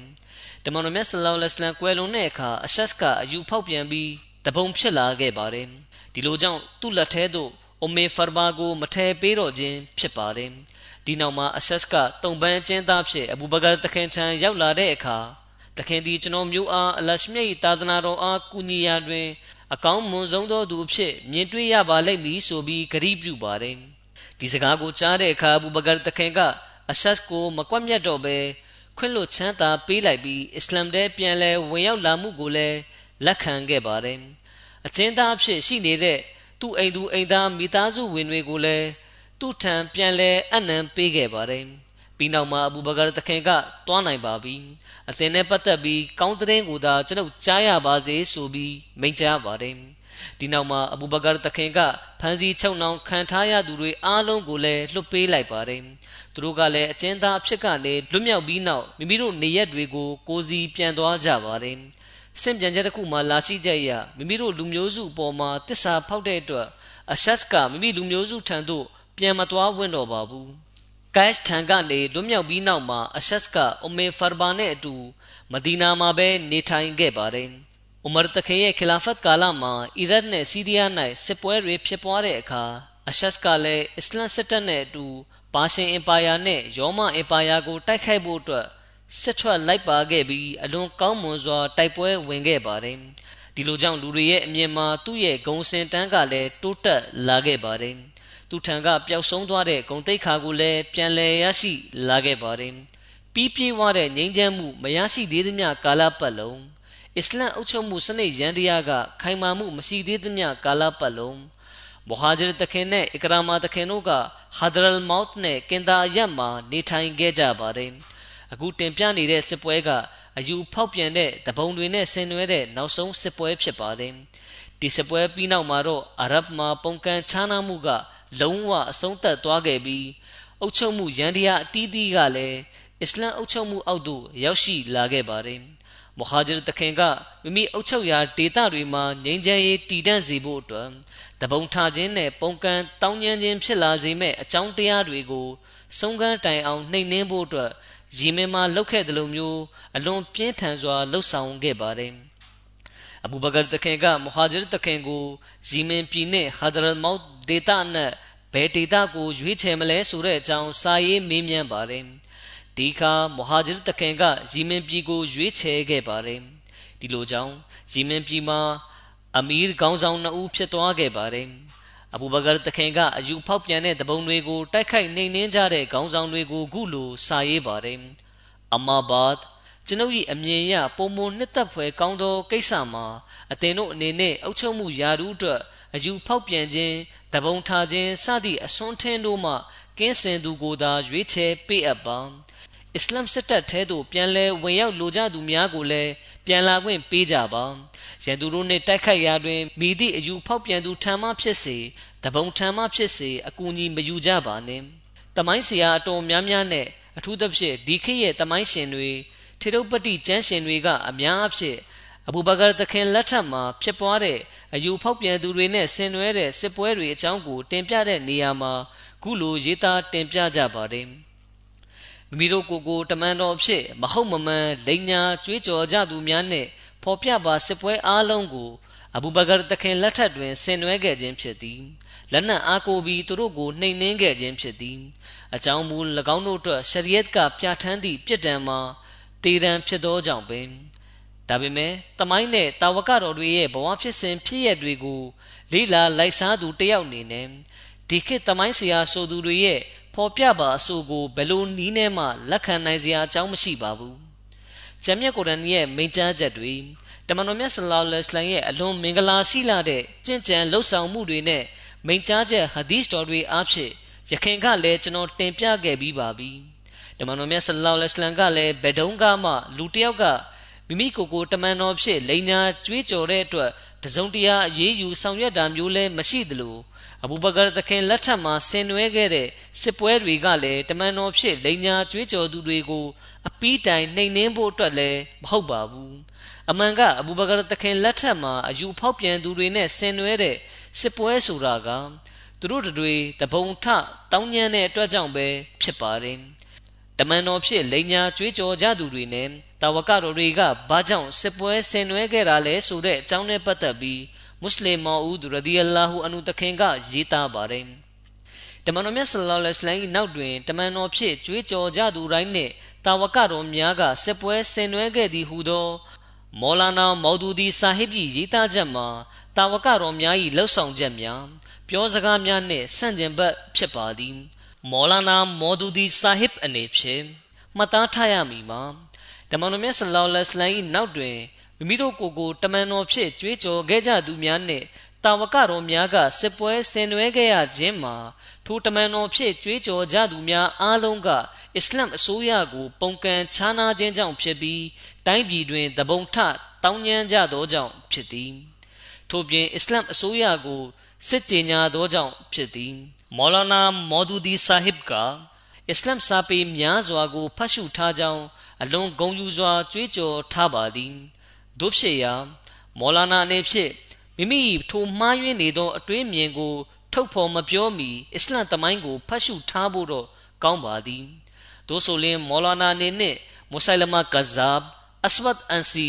တမန်တော်မြတ်ဆလောလ္လဟ်အလိုင်းကွယ်လွန်တဲ့အခါအဆက်ကအယူဖောက်ပြန်ပြီးတပုံဖြစ်လာခဲ့ပါတယ်ဒီလိုကြောင့်သူ့လက်ထဲသို့ အမေဖာဘာကိုမထဲပေးတော့ခြင်းဖြစ်ပါတယ်ဒီနောက်မှာအဆက်ကတုံပန်းကျင်းသားဖြစ်အဘူဘကာတခင်ထံရောက်လာတဲ့အခါတခင်သည်ကျွန်တော်မျိုးအားအလရှမြတ်၏သာသနာတော်အားကူညီရာတွင် အကောင်းမွန်ဆုံးသောသူအဖြစ်မြင်တွေ့ရပါလိမ့်မည်ဆိုပြီးဂရုပြုပါတယ်ဒီစကားကိုကြားတဲ့အခါအဘူဘကာတခင်ကအဆက်ကိုမကွက်မြတ်တော့ဘဲခွင့်လွှတ်ချမ်းသာပေးလိုက်ပြီးအစ္စလာမ်ထဲပြန်လဲဝင်ရောက်လာမှုကိုလည်းလက်ခံခဲ့ပါတယ်။အချင်းသားအဖြစ်ရှိနေတဲ့ သူ့အိမ်သူအိမ်သားမိသားစုဝင်တွေကိုလည်းသူ့ထံပြန်လဲအနံပေးခဲ့ပါတယ်။ပြီးနောက်မှာအဘူဘကာတခင်ကတွားနိုင်ပါပြီ။အသင်နဲ့ပတ်သက်ပြီးကောင်းတဲ့ကိုသာကျွန်ုပ်ကြားရပါစေဆိုပြီးမိန့်ကြားပါတယ်။ဒီနောက်မှာအဘူဘကာတခင်ကဖန်စီချုပ်နှောင်ခံထားရသူတွေအားလုံးကိုလည်းလွတ်ပေးလိုက်ပါတယ်။သူတို့ကလည်းအကျဉ်းသားအဖြစ်ကနေလွတ်မြောက်ပြီးနောက်မိမိတို့နေရက်တွေကိုကိုစီပြန်သွားကြပါတယ်။ စင်ပြန်ချက်တစ်ခုမှလာရှိကြရမိမိတို့လူမျိုးစုအပေါ်မှာတစ္ဆာဖောက်တဲ့အတွက်အရှက်ကမိမိလူမျိုးစုထံသို့ပြန်မသွားဝင်တော့ပါဘူး။ကက်ထံကနေလွတ်မြောက်ပြီးနောက်မှာအရှက်ကအူမေဖာဘာနဲ့အတူမဒီနာမှာပဲနေထိုင်ခဲ့ပါတယ်။ဥမာတခေရဲ့ခလာဖတ်ကာလမှာအီရတ်နဲ့စီးရီးယား၌စစ်ပွဲတွေဖြစ်ပွားတဲ့အခါအရှက်ကလည်းအစ္စလမ်စစ်တပ်နဲ့အတူပါရှင်အင်ပါယာနဲ့ရောမအင်ပါယာကိုတိုက်ခိုက်ဖို့အတွက် စစ်ထွက်လိုက်ပါခဲ့ပြီးအလွန်ကောင်းမွန်စွာ တိုက်ပွဲဝင်ခဲ့ပါတယ်။ဒဒီလိုကြောင့်လူတွေရဲ့အမြင်မှာသူ့ရဲ့ဂုံစင်တန်းကလည်းတိုးတက်လာခဲ့ပါတယ်သူထံကပျောက်ဆုံးသွားတဲ့ဂုံတိတ်ခါကိုလည်းပြန်လည်ရရှိလာခဲ့ပါတယ်ပြီးပြေးသွားတဲ့ငြိမ်းချမ်းမှုမရရှိသေးသမျှကာလပတ်လုံးအစ္စလမ်အုပ်ချုပ်မှုစနစ်ရန်တရားကခိုင်မာမှုမရှိသေးသမျှကာလပတ်လုံးမဟာဂျရတခင်နဲ့အကရာမာတခင်တို့ကဟာဒရလ်မောတ်နဲ့ကင်တာရက်မှာနေထိုင်ခဲ့ကြပါတယ် အခုတင်ပြနေတဲ့စစ်ပွဲကအယူဖောက်ပြန်တဲ့တပုံတွေနဲ့ဆင်နွှဲတဲ့နောက်ဆုံးစစ်ပွဲဖြစ်ပါတယ်ဒီစစ်ပွဲပြီးနောက်မှာတော့အာရဗ်မှာပုံကန်ချားနာမှုက လုံးဝအဆုံးသတ်သွားခဲ့ပြီးအုပ်ချုပ်မှုရန်တရားအတီးတီးကလည်းအစ္စလမ်အုပ်ချုပ်မှုအောက်သို့ရောက်ရှိလာခဲ့ပါတယ်မဟာဂျရတခင်ကမိမိအုပ်ချုပ်ရာဒေသတွေမှာငြိမ်းချမ်းရေးတည်တံ့စေဖို့အတွက်တပုံထားခြင်းနဲ့ပုံကန်တောင်းကျမ်းခြင်းဖြစ်လာစေမဲ့အကြောင်းတရားတွေကိုဆုံးခန်းတိုင်အောင်နှိမ်နင်းဖို့အတွက် ယီမင်မှာလုပ်ခဲ့တယ်လို့မျိုးအလွန်ပြင်းထန်စွာလှုပ်ဆောင်ခဲ့ပါတယ်အဘူဘကာတခင်ကမဟာဂျရတခင်ကိုယီမင်ပြည်နဲ့ဟာဒရမောက်ဒေတာနဲ့ဘယ်ဒေတာကိုရွေးချယ်မလဲဆိုတဲ့အကြောင်းစာရေးမေးမြန်းပါတယ်ဒီခါမဟာဂျရတခင်ကယီမင်ပြည်ကိုရွေးချယ်ခဲ့ပါတယ်ဒီလိုကြောင့်ယီမင်ပြည်မှာအမီးခေါင်းဆောင်နှစ်ဦးဖြစ်သွားခဲ့ပါတယ် အဘူဘကာတခင်ကအယူဖောက်ပြန်တဲ့တပုံတွေကိုတိုက်ခိုက်နှိမ်နင်းကြတဲ့ခေါင်းဆောင်တွေကိုခုလိုစာရေးပါတယ်အမာဘတ်ကျွန်ုပ်၏အမြင်အရပုံမနှစ်သက်ဖွယ်ကောင်းသောကိစ္စမှာအသင်တို့အနေနဲ့အုပ်ချုပ်မှုယာရုအတွက်အယူဖောက်ပြန်ခြင်းတပုံထားခြင်းစသည့်အစွန်းထင်းတို့မှကင်းစင်သူကိုသာရွေးချယ်ပေးအပ်ပါအစ္စလမ်စစ်တပ်ထဲသို့ပြန်လဲဝင်ရောက်လိုကြသူများကိုလည်း ပြန်လာခွင့်ပေးကြပါရန်သူတို့နှင့်တိုက်ခိုက်ရာတွင်မိသည့်အယူဖောက်ပြန်သူထံမှဖြစ်စေတပုံထံမှဖြစ်စေအကူအညီမယူကြပါနှင့်တမိုင်းဆရာအတော်များများနဲ့အထူးသဖြင့်ဒီခေတ်ရဲ့တမိုင်းရှင်တွေထေရုပတိကျမ်းရှင်တွေကအများအဖြစ်အဘူဘကာသခင်လက်ထက်မှာဖြစ်ပွားတဲ့အယူဖောက်ပြန်သူတွေနဲ့ဆင်နွှဲတဲ့စစ်ပွဲတွေအကြောင်းကိုတင်ပြတဲ့နေရာမှာခုလိုရေးသားတင်ပြကြပါတယ် မိမိတို့ကိုယ်ကိုတမန်တော်ဖြစ်မဟုတ်မမှန်လိန်ညာကြွေးကြော်ကြသူများနဲ့ဖော်ပြပါစစ်ပွဲအားလုံးကိုအဘူဘကာသခင်လက်ထက်တွင်ဆင်နွှဲခဲ့ခြင်းဖြစ်သည်လက်နက်အားကိုပြီးသူတို့ကိုနှိမ်နင်းခဲ့ခြင်းဖြစ်သည်အကြောင်းမူ၎င်းတို့အတွက်ရှရီယတ်ကပြဋ္ဌာန်းသည့်ပြစ်ဒဏ်မှာတေရန်ဖြစ်သောကြောင့်ပင်ဒါပေမဲ့တမိုင်းနဲ့တာဝကတော်တွေရဲ့ဘဝဖြစ်စဉ်ဖြစ်ရတွေကိုလေးလာလိုက်စားသူတယောက်အနေနဲ့ဒီခေတ်တမိုင်းဆရာဆိုသူတွေရဲ့ ဖော်ပြပါအဆိုကိုဘယ်လိုနီးနဲ့မှလက်ခံနိုင်စရာအကြောင်းမရှိပါဘူး။ဂျမ်မြတ်ကုရ်အာန်ရဲ့မိန့်ကြားချက်တွေတမန်တော်မြတ်ဆလောလ္လဟ်အလိုင်းရဲ့အလွန်မင်္ဂလာရှိလာတဲ့ကြင့်ကြံလှုပ်ဆောင်မှုတွေနဲ့မိန့်ကြားချက်ဟာဒီစ်တော်တွေအားဖြင့်ယခင်ကလည်းကျွန်တော်တင်ပြခဲ့ပြီးပါပြီ။တမန်တော်မြတ်ဆလောလ္လဟ်အလိုင်းကလည်းဘယ်တုန်းကမှလူတစ်ယောက်ကမိမိကိုယ်ကိုတမန်တော်ဖြစ်လိန်ညာကြွေးကြော်တဲ့အတွက်တစုံတရာအေးအေးယူဆောင်ရွက်တာမျိုးလည်းမရှိသလို အဘူဘကာသခင်လက်ထက်မှာဆင်နွှဲခဲ့တဲ့စစ်ပွဲတွေကလည်းတမန်တော်ဖြစ်လိန်ညာကြွေးကြော်သူတွေကိုအပီးတိုင်နှိမ်နှင်းဖို့အတွက်လည်းမဟုတ်ပါဘူးအမှန်ကအဘူဘကာသခင်လက်ထက်မှာအယူဖောက်ပြန်သူတွေနဲ့ဆင်နွှဲတဲ့စစ်ပွဲဆိုတာကသူတို့တွေတပုံထတောင်းညံတဲ့အတွက်ကြောင့်ပဲဖြစ်ပါတယ်တမန်တော်ဖြစ်လိန်ညာကြွေးကြော်ကြသူတွေနဲ့တာဝကတော်တွေကဘာကြောင့်စစ်ပွဲဆင်နွှဲခဲ့တာလဲဆိုတဲ့အကြောင်းနဲ့ပတ်သက်ပြီး မွတ်စလင်မော်ဦးရဒီအလာဟူအနုတခင်ကရေးသားပါတယ်တမန်တော်မြတ်ဆလ္လာလဟ်အလိုင်းနောက်တွင်တမန်တော်ဖြစ်ကြွေးကြော်ကြသူတိုင်းနှင့်တာဝကတော်များကစစ်ပွဲဆင်နွှဲခဲ့သည်ဟုသောမောလာနာမော်ဒူဒီဆာဟစ်၏ရေးသားချက်မှာတာဝကတော်များ၏လှုပ်ဆောင်ချက်များပြောစကားများနှင့်ဆန့်ကျင်ဘက်ဖြစ်ပါသည်မောလာနာမော်ဒူဒီဆာဟစ်အနေဖြင့်မှတ်သားထားရမည်မှာတမန်တော်မြတ်ဆလောလ္လဟ်အလိုင်းနောက်တွင် မိမိတို့ကိုယ်ကိုတမန်တော်ဖြစ်ကြွေးကြော်ခဲ့ကြသူများနှင့်တာဝကတော်များကစစ်ပွဲဆင်နွှဲခဲ့ရခြင်းမှာထိုတမန်တော်ဖြစ်ကြွေးကြော်ကြသူများအားလုံးကအစ္စလမ်အစိုးရကိုပုံကန်ခြားနာခြင်းကြောင့်ဖြစ်ပြီးတိုင်းပြည်တွင်တပုံထတောင်းညမ်းကြသောကြောင့်ဖြစ်သည်ထို့ပြင်အစ္စလမ်အစိုးရကိုစစ်ကြေညာသောကြောင့်ဖြစ်သည်မောလာနာမော်ဒူဒီဆာဟစ်ကအစ္စလမ်စာပေများစွာကိုဖတ်ရှုထားကြောင်းအလွန်ဂုဏ်ယူစွာကြွေးကြော်ထားပါသည် တို့ဖြစ်ရာမောလာနာအနေဖြင့်မိမိထိုမှားယွင်းနေသော အတွေးမြင်ကို ထုတ်ဖော်မပြောမီအစ္စလမ်တမိုင်းကိုဖတ်ရှုထားဖို့တော့ကောင်းပါသည်တို့ဆိုလျှင်မောလာနာအနေနဲ့မုဆိုင်လမာကဇာဘ်အစဝတ်အန်စီ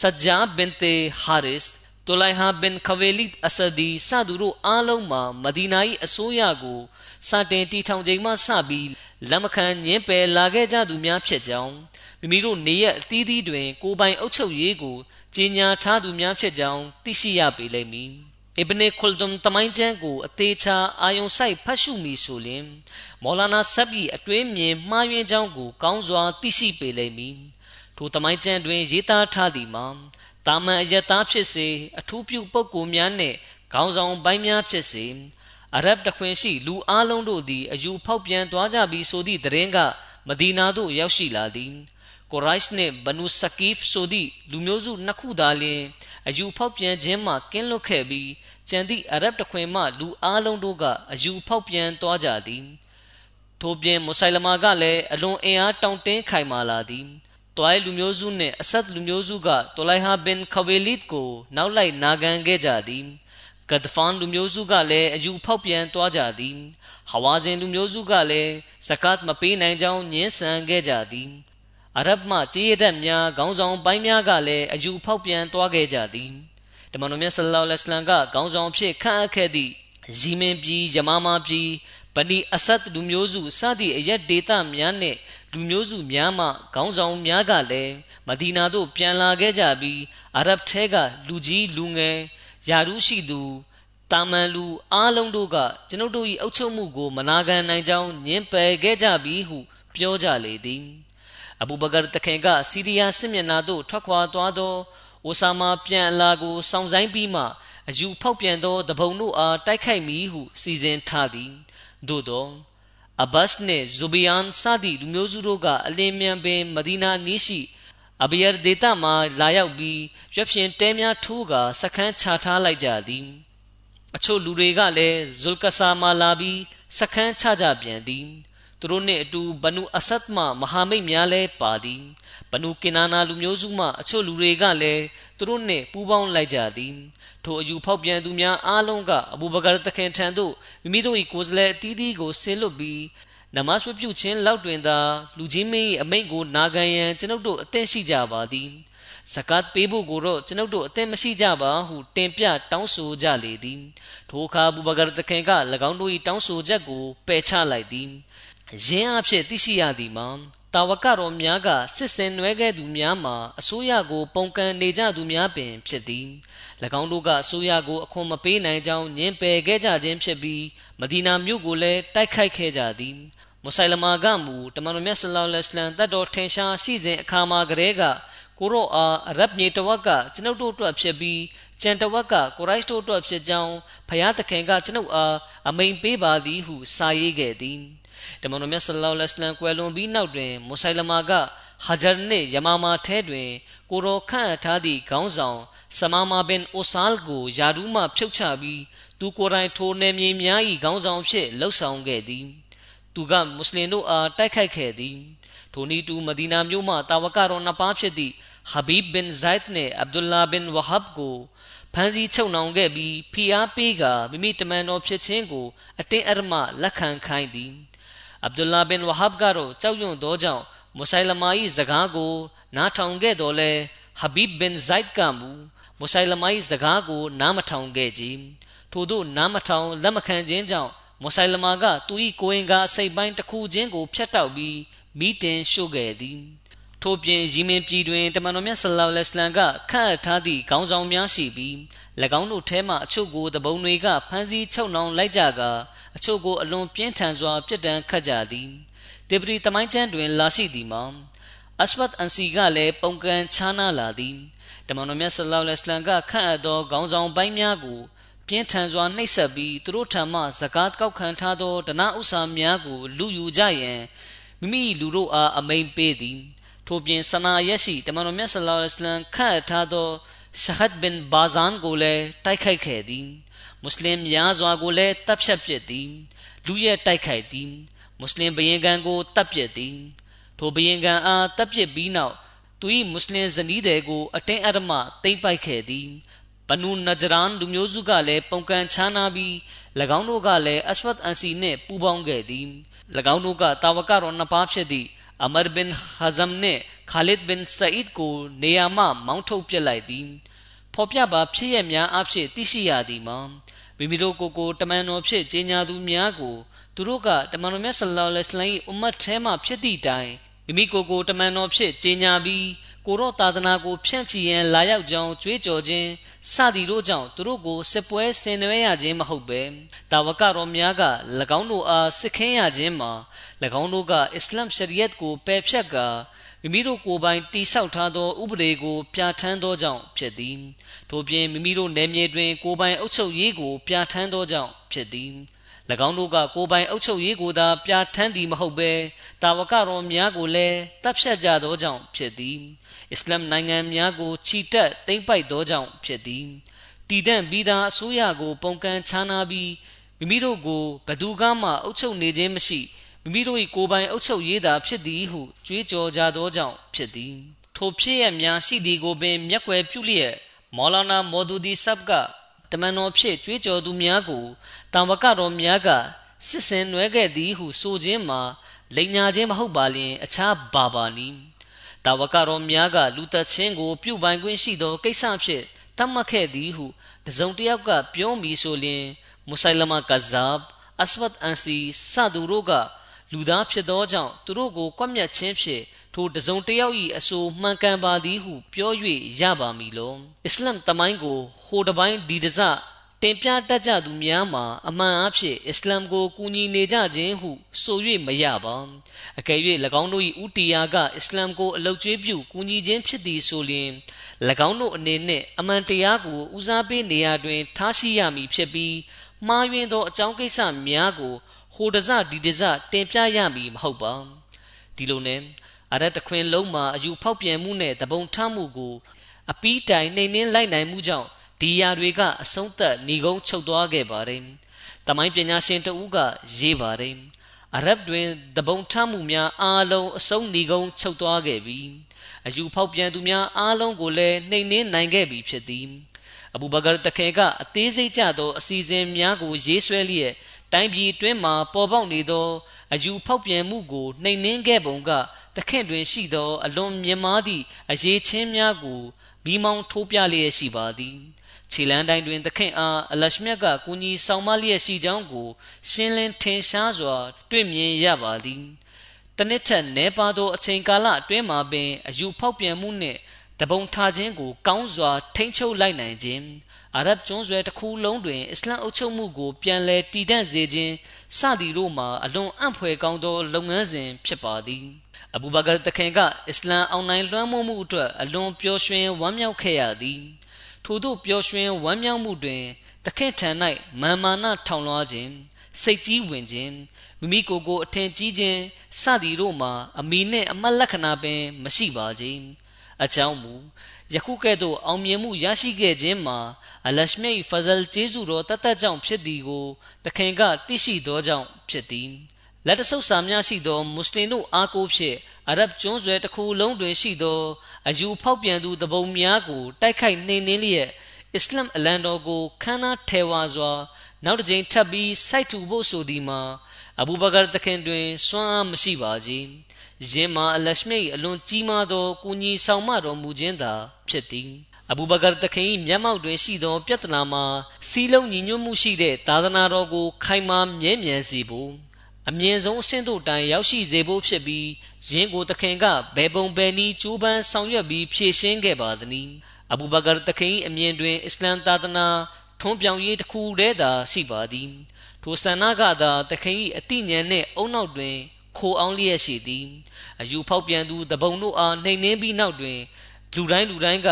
ဆဂျာဘင်တေဟာရစ်တူလိုက်ဟာဘင်ခဝေလီအဆဒီစသူတို့အားလုံးမှာမဒီနာ၏အစိုးရကိုစတင်တီထောင်ချိန်မှစပြီးလက်မခံညင်းပယ်လာခဲ့ကြသူများဖြစ်ကြောင်း မိမိတို့နေရအသီးသီးတွင် ကိုယ်ပိုင်အုပ်ချုပ်ရေးကိုကြီးညာထားသူများဖြစ်ကြောင်းသိရှိရပေလိမ့်မည်အစ်ဘနေခွလ်ဒွမ်တမိုင်းကျမ်းကိုအသေးချာအာယုံဆိုင်ဖတ်ရှုမိဆိုလျင်မော်လာနာဆပ်ဘီအတွင်းမြင်မှားယွင်းကြောင်းကိုကောင်းစွာသိရှိပေလိမ့်မည်ထိုတမိုင်းကျမ်းတွင်ရေးသားထားသည်မှာတာမန်အယက်သားဖြစ်စေအထူးပြုပုဂ္ဂိုလ်များနှင့်ခေါင်းဆောင်ပိုင်းများဖြစ်စေအရဗ်တခွင်ရှိလူအလုံးတို့သည်အယူဖောက်ပြန်သွားကြပြီးဆိုသည့်သတင်းကမဒီနာသို့ရောက်ရှိလာသည် ကိုရိုက်နှင့်ဘနူဆကီဖ်ဆိုသည့်လူမျိုးစုနှစ်ခုသာလျှင်အယူဖောက်ပြန်ခြင်းမှကင်းလွတ်ခဲ့ပြီးကျန်သည့်အရဗ်တခွင်မှလူအလုံးတို့ကအယူဖောက်ပြန်သွားကြသည်ထို့ပြင်မုဆိုင်လမာကလည်းအလွန်အင်အားတောင့်တင်းခိုင်မာလာသည်တွိုင်လူမျိုးစုနှင့်အဆက်လူမျိုးစုကတိုလိုက်ဟာဘင်ခဝေလစ်ကိုနောက်လိုက်နာခံခဲ့ကြသည်ဂဒဖန်လူမျိုးစုကလည်းအယူဖောက်ပြန်သွားကြသည်ဟဝါဇင်လူမျိုးစုကလည်းဇကတ်မပေးနိုင်ကြောင်းညှင်းဆန်ခဲ့ကြသည် အရဗ်မှကြေးရတဲ့များခေါင်းဆောင်ပိုင်းများကလည်းအယူဖောက်ပြန်သွားခဲ့ကြသည်တမန်တော်မြတ်ဆလ္လာလဟ်အလัยဟိဝါစလမ်ကခေါင်းဆောင်ဖြစ်ခန့်အပ်ခဲ့သည့်ဇီမင်ပြည်ယမာမာပြည်ဗနီအဆတ်လူမျိုးစုစသည့်အရက်ဒေသများနှင့်လူမျိုးစုများမှခေါင်းဆောင်များကလည်းမဒီနာသို့ပြန်လာခဲ့ကြပြီးအာရဗ်ထဲကလူကြီးလူငယ်ယာရုရှိသူတာမန်လူအားလုံးတို့ကကျွန်ုပ်တို့၏အုပ်ချုပ်မှုကိုမနာခံနိုင်ကြောင်းညှင်းပယ်ခဲ့ကြပြီးဟု ပြောကြလေသည် အဘူဘကာတခင်ကစီးရီးယားစစ်မျက်နှာသို့ထွက်ခွာသွားသောအိုဆာမာပြန်အလာကိုစောင့်ဆိုင်ပြီးမှအယူဖောက်ပြန်သောတပုံတို့အားတိုက်ခိုက်မည်ဟုစီစဉ်ထားသည်သို့သောအဘတ်နှင့်ဇူဘီယန်စသည့်လူမျိုးစုတို့ကအလင်းမြန်ပင်မဒီနာနီးရှိအဘီယာဒေတာမှလာရောက်ပြီးရွက်ဖြင်တဲများထိုးကာစခန်းချထားလိုက်ကြသည်အချို့လူတွေကလည်းဇုလ်ကဆာမှလာပြီးစခန်းချကြပြန်သည် သူတို့နှင့်အတူဘနူအဆတ်မှမဟာမိတ်များလည်းပါသည်ဘနူကင်နာနာလူမျိုးစုမှအချို့လူတွေကလည်းသူတို့နှင့်ပူးပေါင်းလိုက်ကြသည်ထိုအယူဖောက်ပြန်သူများအားလုံးကအဘူဘကာတခင်ထံသို့မိမိတို့၏ကိုယ်စားလှယ်အသီးသီးကိုဆေလွတ်ပြီးနမတ်ဝပြုခြင်းလောက်တွင်သာလူကြီးမင်း၏အမိန့်ကိုနာခံရန်ကျွန်ုပ်တို့အသင့်ရှိကြပါသည်ဇကတ်ပေးဖို့ကိုတော့ကျွန်ုပ်တို့အသင့်မရှိကြပါဟုတင်ပြတောင်းဆိုကြလေသည်ထိုအခါဘူဘကာတခင်က၎င်းတို့၏တောင်းဆိုချက်ကိုပယ်ချလိုက်သည် ယင်းအဖြစ်သိရှိရသည်မှာတာဝကတော်များကစစ်စင်နွဲခဲ့သူများမှာအစိုးရကို ပုံကန်နေကြသူများပင်ဖြစ်သည်၎င်းတို့ကအစိုးရကိုအခွန်မပေးနိုင်ကြောင်းညှင်းပယ်ခဲ့ကြခြင်းဖြစ်ပြီးမဒီနာမြို့ကိုလည်းတိုက်ခိုက်ခဲ့ကြသည်မုဆိုင်လမာကမူတမန်တော်မြတ်ဆလောလ္လဟ်အလัยဟ်တတ်တော်ထင်ရှားရှိစဉ်အခါမှာကလေးကကိုရောအားအရဗ်မြေတဝက်ကကျွန်ုပ်တို့အတွက်ဖြစ်ပြီးကျန်တဝက်ကကိုရိုက်တို့အတွက်ဖြစ်ကြောင်းဖယားသခင်ကကျွန်ုပ်အားအမိန်ပေးပါသည်ဟုစာရေးခဲ့သည် တမန်တော်မြတ်ဆလောလ္လဟ်အလัยဟ်ကွယ်လွန်ပြီးနောက်တွင်မုဆိုင်လမာကဟာဂျာနှင့်ယမာမာထဲတွင် ကိုရောခန့်ထားသည့်ခေါင်းဆောင်ဆမာမာဘင်အိုဆာလ်ကိုယာဒူးမှဖြုတ်ချပြီးသူကိုယ်တိုင်ထိုနယ်မြေများ၏ခေါင်းဆောင်ဖြစ်လှုပ်ဆောင်ခဲ့သည်သူကမွတ်စလင်တို့အားတိုက်ခိုက်ခဲ့သည်ထိုနည်းတူမဒီနာမြို့မှတာဝကတော်နှစ်ပါးဖြစ်သည့်ဟဘီဘ်ဘင်ဇိုက်နှင့်အဗ်ဒူလာဘင်ဝဟဘ်ကိုဖမ်းဆီးချုပ်နှောင်ခဲ့ပြီးဖိအားပေးကမိမိတမန်တော်ဖြစ်ခြင်းကိုအတင်းအဓမ္မလက်ခံခိုင်းသည် အဗ်ဒူလာဘင်ဝဟဘ်ကတော့ကြောက်ရွံ့သောကြောင့်မုဆိုင်လမာ၏စကားကို နားထောင်ခဲ့တော်လဲဟဘီဘ်ဘင်ဇိုက်ကမူမုဆိုင်လမာ၏စကားကို နားမထောင်ခဲ့ကြထို့သောနားမထောင်လက်မခံခြင်းကြောင့်မုဆိုင်လမာကသူ၏ကိုရင်ကအစိတ်ပိုင်းတစ်ခုချင်းကိုဖျက်တောက်ပြီးမိတင်ရှို့ခဲ့သည်ထို့ပြင်ရီမင်ပြည်တွင်တမန်တော်မြတ်ဆလောလ္လဟ်အလัยဟ်ကခန့်အပ်ထားသည့်ခေါင်းဆောင်များရှိပြီး၎ င်းတို့ထဲမှအချို့ကိုတပုံတွေကဖမ်းဆီးချုပ်နှောင်လိုက်ကြကာအချို့ကိုအလွန်ပြင်းထန်စွာပြစ်ဒဏ်ခတ်ကြသည်တေပရီတမိုင်းချမ်းတွင် လာရှိသည်မှာအစဝတ်အန်စီကလည်းပုံကံချားနာလာသည်တမန်တော်မြတ်ဆလောလ္လဟ်အလัยဟ်ကခန့်အပ်သောခေါင်းဆောင်ပိုင်းများကိုပြင်းထန်စွာနှိပ်စက်ပြီးသူတို့ထံမှဇကာတ်ကောက်ခံထားသောဒနာဥစ္စာများကို လူယူကြရန်မိမိလူတို့အားအမိန်ပေးသည်ထို့ပြင်ဆနာရက်ရှိတမန်တော်မြတ်ဆလောလ္လဟ်အလัยဟ်ခန့်အပ်ထားသော ရှဟတ်ဘင်ဘာဇန်ကိုလည်းတိုက်ခိုက်ခဲ့သည်မွတ်စလင်များစွာကိုလည်းတပ်ဖြတ်ပစ်သည်လူရဲတိုက်ခိုက်သည်မွတ်စလင်ဘယင်ကန်ကိုတပ်ပစ်သည်ထိုဘယင်ကန်အားတပ်ပစ်ပြီးနောက်သူ၏မွတ်စလင်ဇနီးတွေကို အတင်းအဓမ္မတိမ့်ပိုက်ခဲ့သည်ဘနူနဂျရန်လူမျိုးစုကလည်းပုံကန်ချာနာပြီး၎င်းတို့ကလည်းအစဝတ်အန်စီနှင့်ပူးပေါင်းခဲ့သည်၎င်းတို့ကတာဝကတော်နှစ်ပါးဖြစ်သည့် အမရ်ဘင်ဟဇမ်နှင့်ခါလစ်ဘင်ဆအစ်ကိုနေရာမှမောင်းထုတ်ပစ်လိုက်သည်ဖော်ပြပါဖြစ်ရများအဖြစ်သိရှိရသည်မှာမိမိတို့ကိုယ်ကိုတမန်တော်ဖြစ်ကြီးညာသူများကိုသူတို့ကတမန်တော်မြတ်ဆလောလ္လဟ်အလိုင်းအွမ်မတ်ထဲမှဖြစ်သည့်တိုင်မိမိကိုယ်ကိုတမန်တော်ဖြစ်ကြေညာပြီး ကိုရောသာသနာကို ဖြန့်ချီရန်လာရောက်ကြောင်းကြွေးကြော်ခြင်းစသည်တို့ကြောင့်သူတို့ကိုစစ်ပွဲဆင်နွှဲရခြင်းမဟုတ်ပဲတာဝကတော်များက၎င်းတို့အားစစ်ခင်းရခြင်းမှာ၎င်းတို့ကအစ္စလမ်ရှရီယတ်ကိုပယ်ဖြတ်ကာမိမိတို့ကိုယ်ပိုင်တိဆောက်ထားသောဥပဒေကိုပြဋ္ဌာန်းသောကြောင့်ဖြစ်သည်ထို့ပြင်မိမိတို့နယ်မြေတွင်ကိုယ်ပိုင်အုပ်ချုပ်ရေးကိုပြဋ္ဌာန်းသောကြောင့်ဖြစ်သည်၎င်းတို့ကကိုယ်ပိုင်အုပ်ချုပ်ရေးကိုသာပြဋ္ဌာန်းသည်မဟုတ်ဘဲတာဝကတော်များကိုလည်းတပ်ဖြတ်ကြသောကြောင့်ဖြစ်သည် အစ္စလမ်နိုင်ငံများကိုချီတက်သိမ်းပိုက်သောကြောင့်ဖြစ်သည်တည်တံ့ပြီးသားအစိုးရကို ပုံကန်ခြားနာပြီးမိမိတို့ကိုဘသူကမှအုပ်ချုပ်နေခြင်းမရှိမိမိတို့၏ကိုယ်ပိုင်အုပ်ချုပ်ရေးသာဖြစ်သည်ဟုကြွေးကြော်ကြသောကြောင့်ဖြစ်သည်ထိုဖြစ်ရများရှိသည်ကိုပင်မျက်ွယ်ပြုလျက်မောလာနာမော်ဒူဒီဆပ်ကတမန်တော်ဖြစ်ကြွေးကြော်သူများကိုတံဝကတော်များကစစ်စင်နွဲခဲ့သည်ဟုဆိုခြင်းမှာလိန်ညာခြင်းမဟုတ်ပါလျင်အခြားဘာပါနည်း တာဝကတော်များကလူသက်ချင်းကို ပြုပိုင်ခွင့်ရှိသောကိစ္စဖြင့်တတ်မှတ်ခဲ့သည်ဟုတစုံတစ်ယောက်ကပြောမိဆိုလျင်မုဆိုင်လမကဇပ်အစဝတ်အန်စီစသူတို့ကလူသားဖြစ်သောကြောင့်သူတို့ကိုကွပ်မျက်ခြင်းဖြင့်ထိုတစုံတစ်ယောက်၏အဆိုမှန်ကန်ပါသည်ဟု ပြော၍ရပါမည်လောအစ္စလမ်တမိုင်းကိုဟိုတပိုင်းဒီတစ တင်ပြတတ်ကြသူများမှာအမှန်အဖြစ်အစ္စလမ်ကိုကူညီနေကြခြင်းဟုဆို၍မရပါအကယ်၍၎င်းတို့၏ဥတီယာကအစ္စလမ်ကိုအလုတ်ကျွေးပြုကူညီခြင်းဖြစ်သည်ဆိုလျှင်၎င်းတို့အနေနှင့်အမှန်တရားကိုဦးစားပေးနေရာတွင် ထားရှိရမည်ဖြစ်ပြီးမှားယွင်းသောအကြောင်းကိစ္စများကိုဟိုတစဒီတစတင်ပြရမည်မဟုတ်ပါဒီလိုနဲ့အရတခွင်လုံးမှာအယူဖောက်ပြန်မှုနဲ့တပုံထမှုကိုအပီးတိုင်နှိမ်နှင်းလိုက်နိုင်မှုကြောင့် ဒီယာတွေကအဆုံးသက်ဏီကုန်းချုပ်သွားခဲ့ပါတယ်။တမိုင်းပညာရှင်တဦးကရေးပါတယ်။အရဗ်တွင်တပုံထမှုများအားလုံးအဆုံးဏီကုန်းချုပ်သွားခဲ့ပြီ။အယူဖောက်ပြန်သူများအားလုံးကိုလည်းနှိမ်နှင်းနိုင်ခဲ့ပြီဖြစ်သည်။အဘူဘကာတခေကအသေးစိတ်ကြသောအစီအစဉ်များကိုရေးဆွဲလျက်တိုင်းပြည်အတွင်းမှပေါ်ပေါက်နေသောအယူဖောက်ပြန်မှုကိုနှိမ်နှင်းခဲ့ပုံကတခင့်တွင်ရှိသော အလွန်မြင့်မားသည့်အရေးချင်းများကိုမိမောင်းထိုးပြလျက်ရှိပါသည် ခြေလန်းတိုင်းတွင်သခင်အားအလရှမြတ်ကကူညီဆောင်မလျက်ရှိကြောင်းကို ရှင်းလင်းထင်ရှားစွာ တွေ့မြင်ရပါသည်တနစ်ထက်နဲပါသောအချိန်ကာလအတွင်းမှာပင်အယူဖောက်ပြန်မှုနှင့်တပုံထားခြင်းကို ကောင်းစွာ ထိမ့်ချုပ်လိုက်နိုင်ခြင်းအာရဗ်ကျွန်းဆွယ်တစ်ခုလုံးတွင်အစ္စလမ်အုပ်ချုပ်မှုကို ပြန်လည်တည်တံ့စေခြင်းစသည်တို့မှာအလွန်အံ့ဖွယ်ကောင်းသော လုပ်ငန်းစဉ်ဖြစ်ပါသည်အဘူဘကာတခင်ကအစ္စလမ်အောင်နိုင်လွှမ်းမိုးမှုအတွက်အလွန်ပျော်ရွှင်ဝမ်းမြောက်ခဲ့ရသည် ထို့သောပျော်ရွှင်ဝမ်းမြောက်မှုတွင်တခင်ထံ၌မာမာနထောင်လွှားခြင်းစိတ်ကြီးဝင်ခြင်းမိမိကိုယ်ကိုအထင်ကြီးခြင်းစသည်တို့မှာအမိနှင့်အမတ်လက္ခဏာပင် မရှိပါခြင်းအကြောင်းမူယခုကဲ့သို့အောင်မြင်မှုရရှိခဲ့ခြင်းမှာအလရှမိတ်ဖဇလ်ကျေးဇူးတော်တသက်ကြောင့်ဖြစ်သည်ကိုတခင်ကသိရှိသောကြောင့်ဖြစ်သည် လက်တဆုပ်စာများရှိသောမွတ်စလင်တို့အားကိုးဖြင့်အရဗ်ကျွန်းဆွယ်တစ်ခုလုံးတွင်ရှိသောအယူဖောက်ပြန်သူတပုံများကိုတိုက်ခိုက်နှိမ်နင်းလျက်အစ္စလမ်အလံတော်ကိုခမ်းနားထဲဝါစွာနောက်တစ်ကြိမ်ထပ်ပြီးစိုက်ထူဖို့ဆိုသည်မှာအဘူဘကာတခင်တွင်စွမ်းအားမရှိပါကြီးယင်းမှာအလရှမိတ်အလွန်ကြီးမားသောကုညီဆောင်မတော်မူခြင်းသာဖြစ်သည်အဘူဘကာတခင်၏မျက်မှောက်တွင်ရှိသောပြဿနာမှာစီးလုံးညီညွတ်မှုရှိတဲ့သာသနာတော်ကိုခိုင်မာမြဲမြံစေဖို့ အမြင့်ဆုံးအဆင့်တို့တိုင်ရောက်ရှိစေဖို့ဖြစ်ပြီးယင်းကိုတခင်ကဘယ်ပုံဘယ်နည်းကြိုးပမ်းဆောင်ရွက်ပြီးဖြည့်ရှင်းခဲ့ပါသည်။အဘူဘကာတခင်အမြင်တွင်အစ္စလမ်သာသနာထွန်းပြောင်ရေးတစ်ခုတည်းသာရှိပါသည်။ထိုဆန္ဒကသာတခင်၏အတိညာဉ်နှင့်အုံနောက်တွင် ခိုအောင်လျက်ရှိသည်။အယူဖောက်ပြန်သူတပုံတို့အားနှိမ်နှင်းပြီးနောက်တွင်လူတိုင်းလူတိုင်းက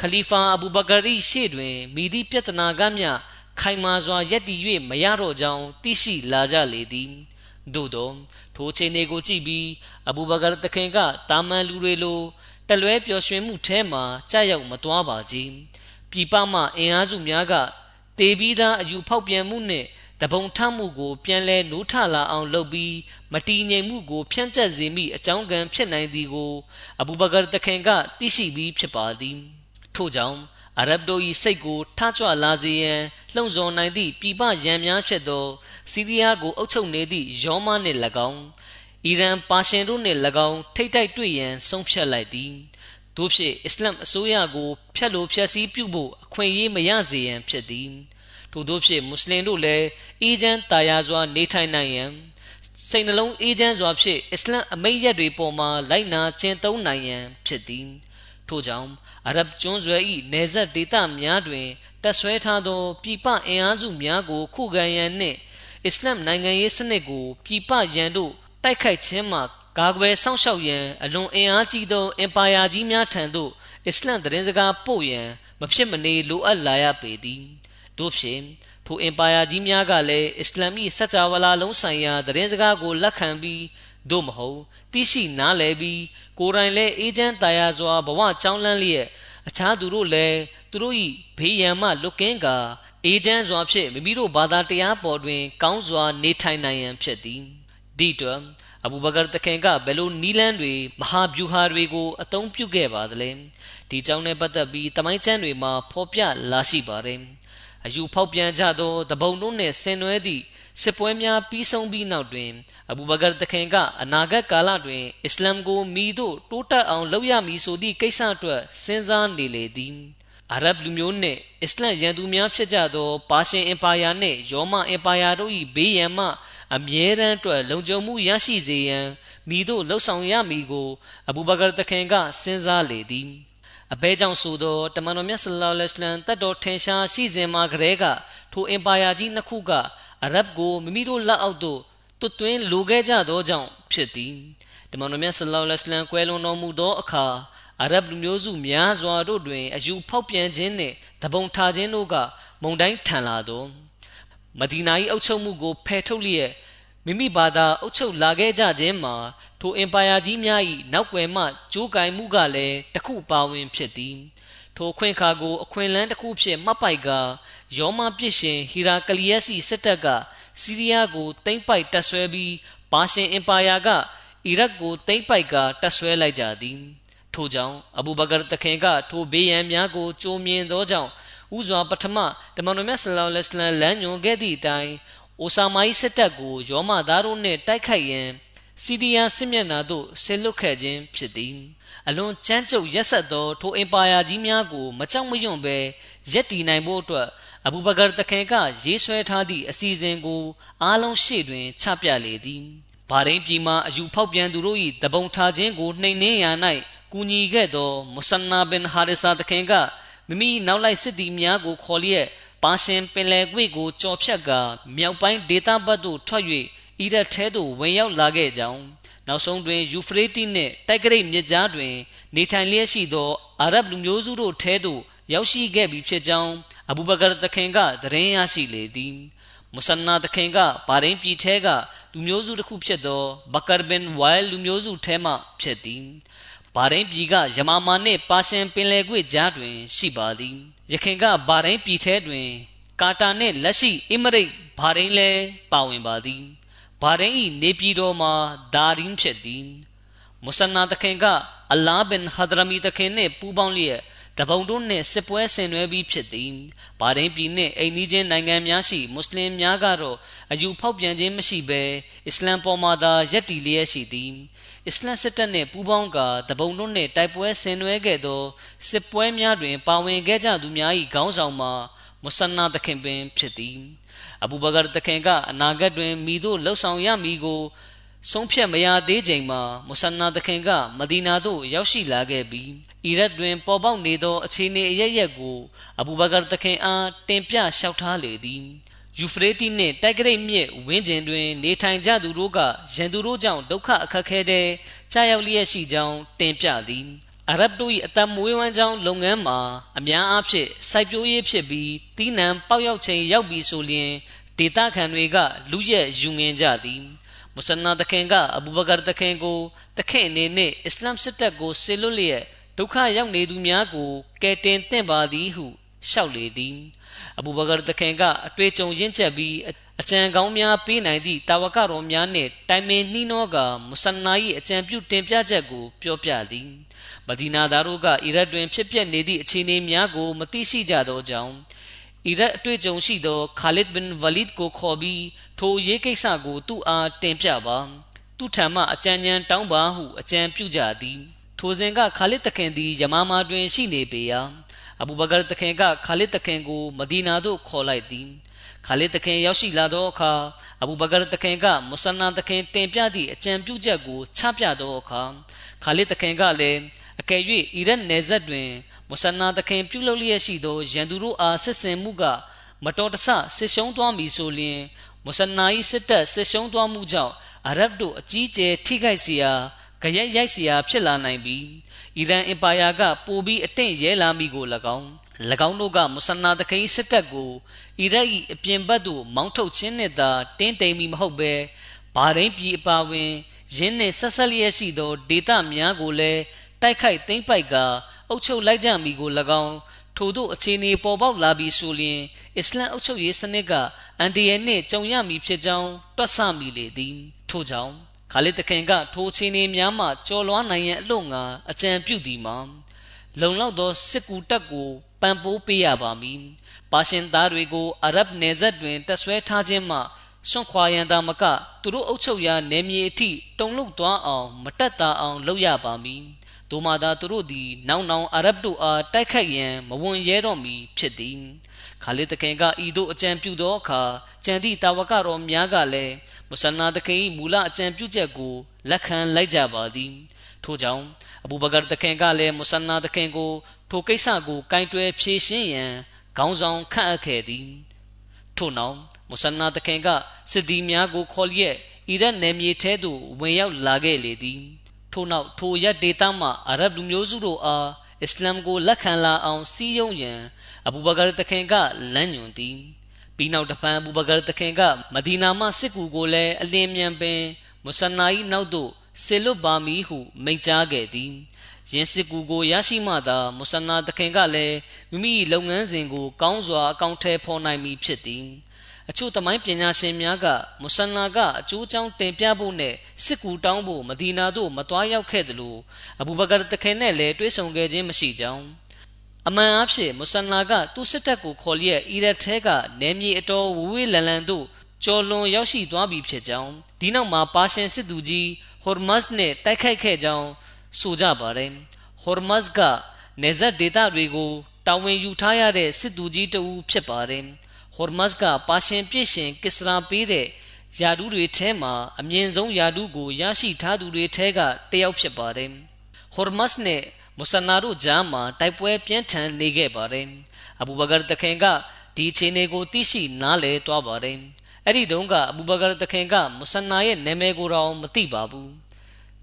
ခလီဖာအဘူဘကာရီရှေ့တွင်မိသည့်ပြဿနာကမျှခိုင်မာစွာယက်တည်၍မရတော့ကြောင်းသိရှိလာကြလေသည်။ သို့သောထိုချိန်တွေကိုကြည့်ပြီးအဘူဘကာတခင်ကတာမန်လူတွေလိုတလွဲပျော်ရွှင်မှုထဲမှာကြာရောက်မသွားပါကြီးပြည်ပမှအင်အားစုများကတေပြီးသားအယူဖောက်ပြန်မှုနဲ့တပုံထမှုကိုပြန်လဲနိုးထလာအောင်လုပ်ပြီးမတီငြိမ်မှုကိုဖြန့်ကျက်စေမိအကြောင်းကံဖြစ်နိုင်သည်ကိုအဘူဘကာတခင်ကသိရှိပြီးဖြစ်ပါသည်ထို့ကြောင့် အရဗ်တို့၏စိတ်ကိုထကြွလာစေရန်လှုံ့ဆော်နိုင်သည့်ပြည်ပရန်များဖြစ်သောစီးရီးယားကိုအုပ်ချုပ်နေသည့်ယောမနှင့်၎င်းအီရန်ပါရှင်တို့နှင့်၎င်းထိတ်တိုက်တွေ့ရန်ဆုံးဖြတ်လိုက်သည်တို့ဖြစ်အစ္စလမ်အစိုးရကိုဖျက်လိုဖျက်ဆီးပြုဖို့အခွင့်အရေးမရစေရန်ဖြစ်သည်ထို့သောဖြင့်မွတ်စလင်တို့လည်းအေဂျန်တာယာစွာနေထိုင်နိုင်ရန်စိတ်နှလုံးအေးချမ်းစွာဖြင့်အစ္စလမ်အမိန့်ရက်တွေပေါ်မှာလိုက်နာကျင့်သုံးနိုင်ရန်ဖြစ်သည်ထို့ကြောင့် အရဗ်ကျွန်းဆွယ်၏နေဆက်ဒေသများတွင်တက်ဆွဲထားသောပြည်ပအင်အားစုများကို ခုခံရန်နှင့်အစ္စလမ်နိုင်ငံရေးစနစ်ကိုပြည်ပရန်တို့တိုက်ခိုက်ခြင်းမှကာကွယ်စောင့်ရှောက်ရန်အလွန်အင်အားကြီးသောအင်ပါယာကြီးများထံသို့အစ္စလမ်သတင်းစကားပို့ရန်မဖြစ်မနေလိုအပ်လာရပေသည်တို့ဖြင့်ထိုအင်ပါယာကြီးများကလည်းအစ္စလာမီစัจ java လာလုံးဆိုင်ရာသတင်းစကားကိုလက်ခံပြီး သို့မဟုတ်သိရှိနားလည်ပြီးကိုယ်တိုင်လည်းအေဂျင့်တာယာစွာဘဝချောင်းလန်းလျက်အခြားသူတို့လည်းသူတို့၏ဘေးရန်မှလွတ်ကင်းကာအေဂျင့်စွာဖြင့်မိမိတို့ဘာသာတရားပေါ်တွင် ကောင်းစွာနေထိုင်နိုင်ရန်ဖြစ်သည်ဒီတွင်အဘူဘကာတခင်ကဘယ်လိုနီလန်းတွေမဟာဗျူဟာတွေကိုအသုံးပြုခဲ့ပါသလဲဒီကြောင့်နဲ့ပတ်သက်ပြီးတမိုင်းကျမ်းတွေမှာဖော်ပြလာရှိပါတယ်အယူဖောက်ပြန်ကြသောတပုံတို့နှင့်ဆင်နွှဲသည့် စစ်ပွဲများပြီးဆုံးပြီးနောက်တွင် အဘူဘကာတခင်ကအနာဂတ်ကာလတွင် အစ္စလမ်ကိုမိတို့တိုးတက်အောင်လုပ်ရမည်ဆိုသည့်ကိစ္စအတွက်စဉ်းစားနေလေသည်အာရဗ်လူမျိုးနှင့်အစ္စလမ်ရန်သူများဖြစ်ကြသောပါရှင်အင်ပါယာနှင့်ယောမအင်ပါယာတို့၏ဘေးရန်မှအမြဲတမ်းအတွက်လုံခြုံမှုရရှိစေရန်မိတို့လှုပ်ဆောင်ရမည်ကိုအဘူဘကာတခင်ကစဉ်းစားလေသည်အဘဲကြောင့်ဆိုသောတမန်တော်မြတ်ဆလ္လာလဟ်အလိုင်းတတ်တော်ထင်ရှားရှိစဉ်မှာကတည်းကထိုအင်ပါယာကြီးနှစ်ခုက အရဗ်ကိုမိမိတို့လက်အောက်သို့တွတ်သွင်းလိုခဲ့ကြသောကြောင့်ဖြစ်သည်တမန်တော်မြတ်ဆလ္လာလဟ်အလိုင်းကွယ်လွန်တော်မူသောအခါအရဗ်လူမျိုးစုများစွာတို့တွင်အယူဖောက်ပြန်ခြင်းနှင့်တပုံထားခြင်းတို့ကမုန်တိုင်းထန်လာသောမဒီနာ၏အုပ်ချုပ်မှုကိုဖယ်ထုတ်လျက်မိမိဘာသာအုပ်ချုပ်လာခဲ့ကြခြင်းမှာထိုအင်ပါယာကြီးများ၏နောက်ွယ်မှကြိုးကင်မှုကလည်းတခုပါဝင်ဖြစ်သည်ထိုခွင့်ခါကိုအခွင့်လန်းတစ်ခုဖြင့်မှတ်ပိုက်က ယောမပစ်ရှင်ဟီရာကလီယက်စီစစ်တပ်ကစီးရီးယားကိုသိမ်းပိုက်တပ်ဆွဲပြီးပါရှင်အင်ပါယာကအီရတ်ကိုသိမ်းပိုက်ကတပ်ဆွဲလိုက်ကြသည်ထို့ကြောင့်အဘူဘကာတခင်ကထိုဘေးရန်များကိုကြိုးမြင်သောကြောင့်ဥစွာပထမတမန်တော်မြတ်ဆလောလ္လဟ်အလိုင်းလမ်းညွှန်ခဲ့သည့်အတိုင်းအိုဆာမာ၏စစ်တပ်ကိုယောမသားတို့နှင့်တိုက်ခိုက်ရန်စီးရီးယားစစ်မျက်နှာသို့ဆင်းလွတ်ခဲ့ခြင်းဖြစ်သည်အလွန်ကြမ်းကြုတ်ရက်ဆက်သောထိုအင်ပါယာကြီးများကိုမကြောက်မရွံ့ဘဲရက်တည်နိုင်ဖို့အတွက် အဘူဘကာတခင်ကရေးဆွဲထားသည့်အစီအစဉ်ကိုအားလုံးရှေ့တွင်ချပြလေသည်ဘာရင်းပြည်မှအယူဖောက်ပြန်သူတို့၏တပုံထားခြင်းကိုနှိမ်နင်းရန်၌ကူညီခဲ့သောမုဆန်နာဘင်ဟာရဆာတခင်ကမိမိနောက်လိုက်စစ်သည်များကိုခေါ်လျက်ပါရှင်ပင်လယ်ကွေ့ကိုကြော်ဖြတ်ကာမြောက်ပိုင်းဒေသဘက်သို့ထွက်၍အီရတ်ထဲသို့ဝင်ရောက်လာခဲ့ကြောင်းနောက်ဆုံးတွင်ယူဖရေးတီနှင့်တိုက်ကရိတ်မြစ်ကြားတွင် နေထိုင်လျက်ရှိသောအာရဗ်လူမျိုးစုတို့ထဲသို့ရောက်ရှိခဲ့ပြီဖြစ်ကြောင်း အဘူဘကာတခင်ကသတင်းရရှိလေသည်မုဆန်နာတခင်ကဘာရင်းပြည်ထဲကလူမျိုးစုတစ်ခုဖြစ်သောဘကာဘင်ဝိုင်လူမျိုးစုထဲမှဖြစ်သည်ဘာရင်းပြည်ကယမာမာနှင့်ပါရှင်ပင်လယ်ကွေ့ကြားတွင် ရှိပါသည်ယခင်ကဘာရင်းပြည်ထဲတွင် ကာတာနှင့်လက်ရှိအီမရိတ်ဘာရင်းလည်းပါဝင်ပါသည်ဘာရင်း၏နေပြည်တော်မှာဒါရင်ဖြစ်သည်မုဆန်နာတခင်ကအလာဘင်ဟဒရမီတခင်နှင့်ပူးပေါင်းလျက် တပုံတို့နှင့်စစ်ပွဲဆင်နွှဲပြီးဖြစ်သည်ဘာရင်းပြည်နှင့်အိမ်နီးချင်းနိုင်ငံများရှိမွတ်စလင်များကတော့အယူဖောက်ပြန်ခြင်းမရှိဘဲအစ္စလမ်ပေါ်မှာသာယက်တီလျက်ရှိသည်အစ္စလမ်စစ်တပ်နှင့်ပူးပေါင်းကာတပုံတို့နှင့်တိုက်ပွဲဆင်နွှဲခဲ့သောစစ်ပွဲများတွင် ပါဝင်ခဲ့ကြသူများ၏ခေါင်းဆောင်မှာမုဆန်နာတခင်ပင်ဖြစ်သည် အဘူဘကာတခင်ကအနာဂတ်တွင်မိတို့လှုပ်ဆောင်ရမည်ကိုဆုံးဖြတ်မရသေးချိန်မှာမုဆန်နာတခင်ကမဒီနာသို့ရောက်ရှိလာခဲ့ပြီး အီရတ်တွင် ပေါ်ပေါက်နေသော အခြေအနေအရရက်ကို အဘူဘကာတခင်အား တင်ပြလျှောက်ထားလေသည် ယူဖရေးတီနှင့် တိုက်ကရိတ်မြစ်ဝင်းကျင်တွင် နေထိုင်ကြသူတို့က ရန်သူတို့ကြောင့် ဒုက္ခအခက်ခဲတဲ့ကြာရောက်လျက်ရှိကြောင်း တင်ပြသည်အရဗ်တို့၏အတမွေးဝမ်းကြောင်းလုပ်ငန်းမှာ အများအားဖြင့် စိုက်ပျိုးရေးဖြစ်ပြီးတီးနှံပေါက်ရောက်ချိန်ရောက်ပြီဆိုလျှင် ဒေသခံတွေကလူရက်ယူငင်ကြသည် မုဆန်နာတခင်က အဘူဘကာတခင်ကိုတခင်အနေနဲ့အစ္စလာမ်စစ်တပ်ကိုဆေလွတ်လျက် ဒုက္ခရောက်နေသူများကိုကယ်တင်သင့်ပါသည်ဟုလျှောက်လေသည်အဘူဘကာတခင်ကအတွေ့အကြုံရင့်ချက်ပြီးအကြံကောင်းများပေးနိုင်သည့်တာဝကတော်များနှင့်တိုင်ပင်နှီးနှောကမုဆန်နာ၏အကြံပြုတင်ပြချက်ကိုပြောပြသည်မဒီနာသားတို့ကအီရတ်တွင်ဖြစ်ပျက်နေသည့်အခြေအနေများကိုမသိရှိကြသောကြောင့်အီရတ်အတွေ့အကြုံရှိသောခါလစ်ဘင်ဝလီဒ်ကိုခေါ်ပြီးထိုရေးကိစ္စကိုသူ့အားတင်ပြပါသူ့ထံမှအကြံဉာဏ်တောင်းပါဟုအကြံပြုကြသည် ထိုစဉ်ကခါလစ်တခင်သည်ယမာမာတွင်ရှိနေပေရာအဘူဘကာတခင်ကခါလစ်တခင်ကိုမဒီနာသို့ခေါ်လိုက်သည်ခ ခါလစ်တခင်ရောက်ရှိလာသောအခါအဘူဘကာတခင်ကမုဆနာတခင်တင်ပြသည့်အကြံပြုချက်ကိုချပြသောအခါခါလစ်တခင်ကလည်းအကယ်၍အီရတ်နယ်စပ်တွင်မုဆနာတခင်ပြုလုပ်လျက်ရှိသောရန်သူတို့အားစစ်ဆင်မှုကမတော်တဆစစ်ရှုံးသွားမည်ဆိုလျှင်မုဆနာ၏စစ်တပ်စစ်ရှုံးသွားမှုကြောင့်အရဗ်တို့အကြီးကျယ်ထိခိုက်เสีย ကြရက်ရိုက်เสียဖြစ်လာနိုင်ပြီးအီရန်အင်ပါယာကပိုပြီးအထင်ရဲလာမိကို၎င်း၎င်းတို့ကမုဆနာတခိစစ်တပ်ကိုအီရတ်၏အပြင်ဘက်သို့မောင်းထုတ်ခြင်းနဲ့သာတင်းတိမ်မီမဟုတ်ဘဲဘာရင်းပြည်အပါဝင်ရင်းနှင့်ဆက်ဆက်လျက်ရှိသောဒေသများကိုလည်းတိုက်ခိုက်သိမ်းပိုက်က အုပ်ချုပ်လိုက်ကြမည်ကို၎င်းထို့သောအခြေအနေပေါ်ပေါက်လာပြီးဆိုလျှင်အစ္စလမ်အုပ်ချုပ်ရေးစနစ်ကအန်ဒီယဲနှင့်ကြုံရမည်ဖြစ်ကြောင်းတွက်ဆမိလေသည်ထို့ကြောင့် ခါလစ်တခင်ကထိုအခြေအနေများမှကြော်လွှားနိုင်ရန်အလို့ငါအကြံပြုသည်မှာလုံလောက်သောစစ်ကူတပ်ကိုပံ့ပိုးပေးရပါမည်ပါရှင်သားတွေကိုအရဗ်နယ်စပ်တွင်တက်ဆွဲထားခြင်းမှစွန့်ခွာရန်သာမကသူတို့အုပ်ချုပ်ရာနယ်မြေအထိတုံ့လုံသွားအောင်မတက်တာအောင်လုပ်ရပါမည်ဒိုမာသာသူတို့သည် နောင်နောင်အရဗ်တို့အားတိုက်ခိုက်ရန်မဝန်ရဲတော့မီဖြစ်သည် ခါလစ်တခင်ကဤသို့အကြံပြုသောအခါကြံသည့်တာဝကတော်များကလည်းမုဆနာတခင်၏မူလအကြံပြုချက်ကိုလက်ခံလိုက်ကြပါသည်ထို့ကြောင့်အဘူဘကာတခင်ကလည်းမုဆနာတခင်ကိုထိုကိစ္စကိုကင်တွယ်ဖြေရှင်းရန်ခေါင်းဆောင်ခန့်အပ်ခဲ့သည်ထို့နောက်မုဆနာတခင်ကစစ်သည်များကိုခေါ်လျက်အီရတ်နယ်မြေထဲသို့ဝင်ရောက်လာခဲ့လေသည်ထို့နောက်ထိုရက်ဒေသမှအာရဗ်လူမျိုးစုတို့အား အစ္စလာမ်ကိုလက်ခံလာအောင်စီးရုံးရန်အဘူဘကာတခင်ကလမ်းညွှန်သည်ပြီးနောက်တဖန်အဘူဘကာတခင်ကမဒီနာမှစစ်ကူကိုလည်းအလင်းမြန်ပင်မုဆနာ၏နောက်သို့ဆေလွတ်ပါမည်ဟုမိန့်ကြားခဲ့သည်ယင်းစစ်ကူကိုရရှိမှသာမုဆနာတခင်ကလည်းမိမိလုပ်ငန်းစဉ်ကိုကောင်းစွာအကောင့်ထဲဖော်နိုင်မည်ဖြစ်သည် အချို့သမိုင်းပညာရှင်များကမုဆန်နာကအကျိုးအကြောင်းတင်ပြဖို့နဲ့စစ်ကူတောင်းဖို့မဒီနာသို့မတွားရောက်ခဲ့သလိုအဘူဘကာတခင်နဲ့လည်းတွေ့ဆုံခဲ့ခြင်းမရှိကြောင်းအမှန်အဖြစ်မုဆန်နာကသူ့စစ်တပ်ကိုခေါ်လျက်အီရတ်ထဲကနယ်မြေအတော်ဝေးဝေးလန်လန်သို့ကျော်လွန်ရောက်ရှိသွားပြီဖြစ်ကြောင်းဒီနောက်မှာပါရှင်စစ်သူကြီးဟော်မတ်စ်နဲ့တိုက်ခိုက်ခဲ့ကြောင်းဆိုကြပါတယ်ဟော်မတ်စ်ကနေဇတ်ဒေတာတွေကိုတာဝန်ယူထားရတဲ့စစ်သူကြီးတဦးဖြစ်ပါတယ် ဟော်မတ်စ်ကပါရှင်ပြည့်ရှင်ကစ္စရာပေးတဲ့ယာဒူးတွေထဲမှာအမြင့်ဆုံးယာဒူးကိုရရှိထားသူတွေထဲကတယောက်ဖြစ်ပါတယ်ဟော်မတ်စ်နဲ့မုဆနာတို့ကြားမှာတိုက်ပွဲပြင်းထန်နေခဲ့ပါတယ်အဘူဘကာတခင်ကဒီအခြေအနေကိုသိရှိနားလည်သွားပါတယ်အဲ့ဒီတုန်းကအဘူဘကာတခင်ကမုဆနာရဲ့နာမည်ကိုတော့မသိပါဘူး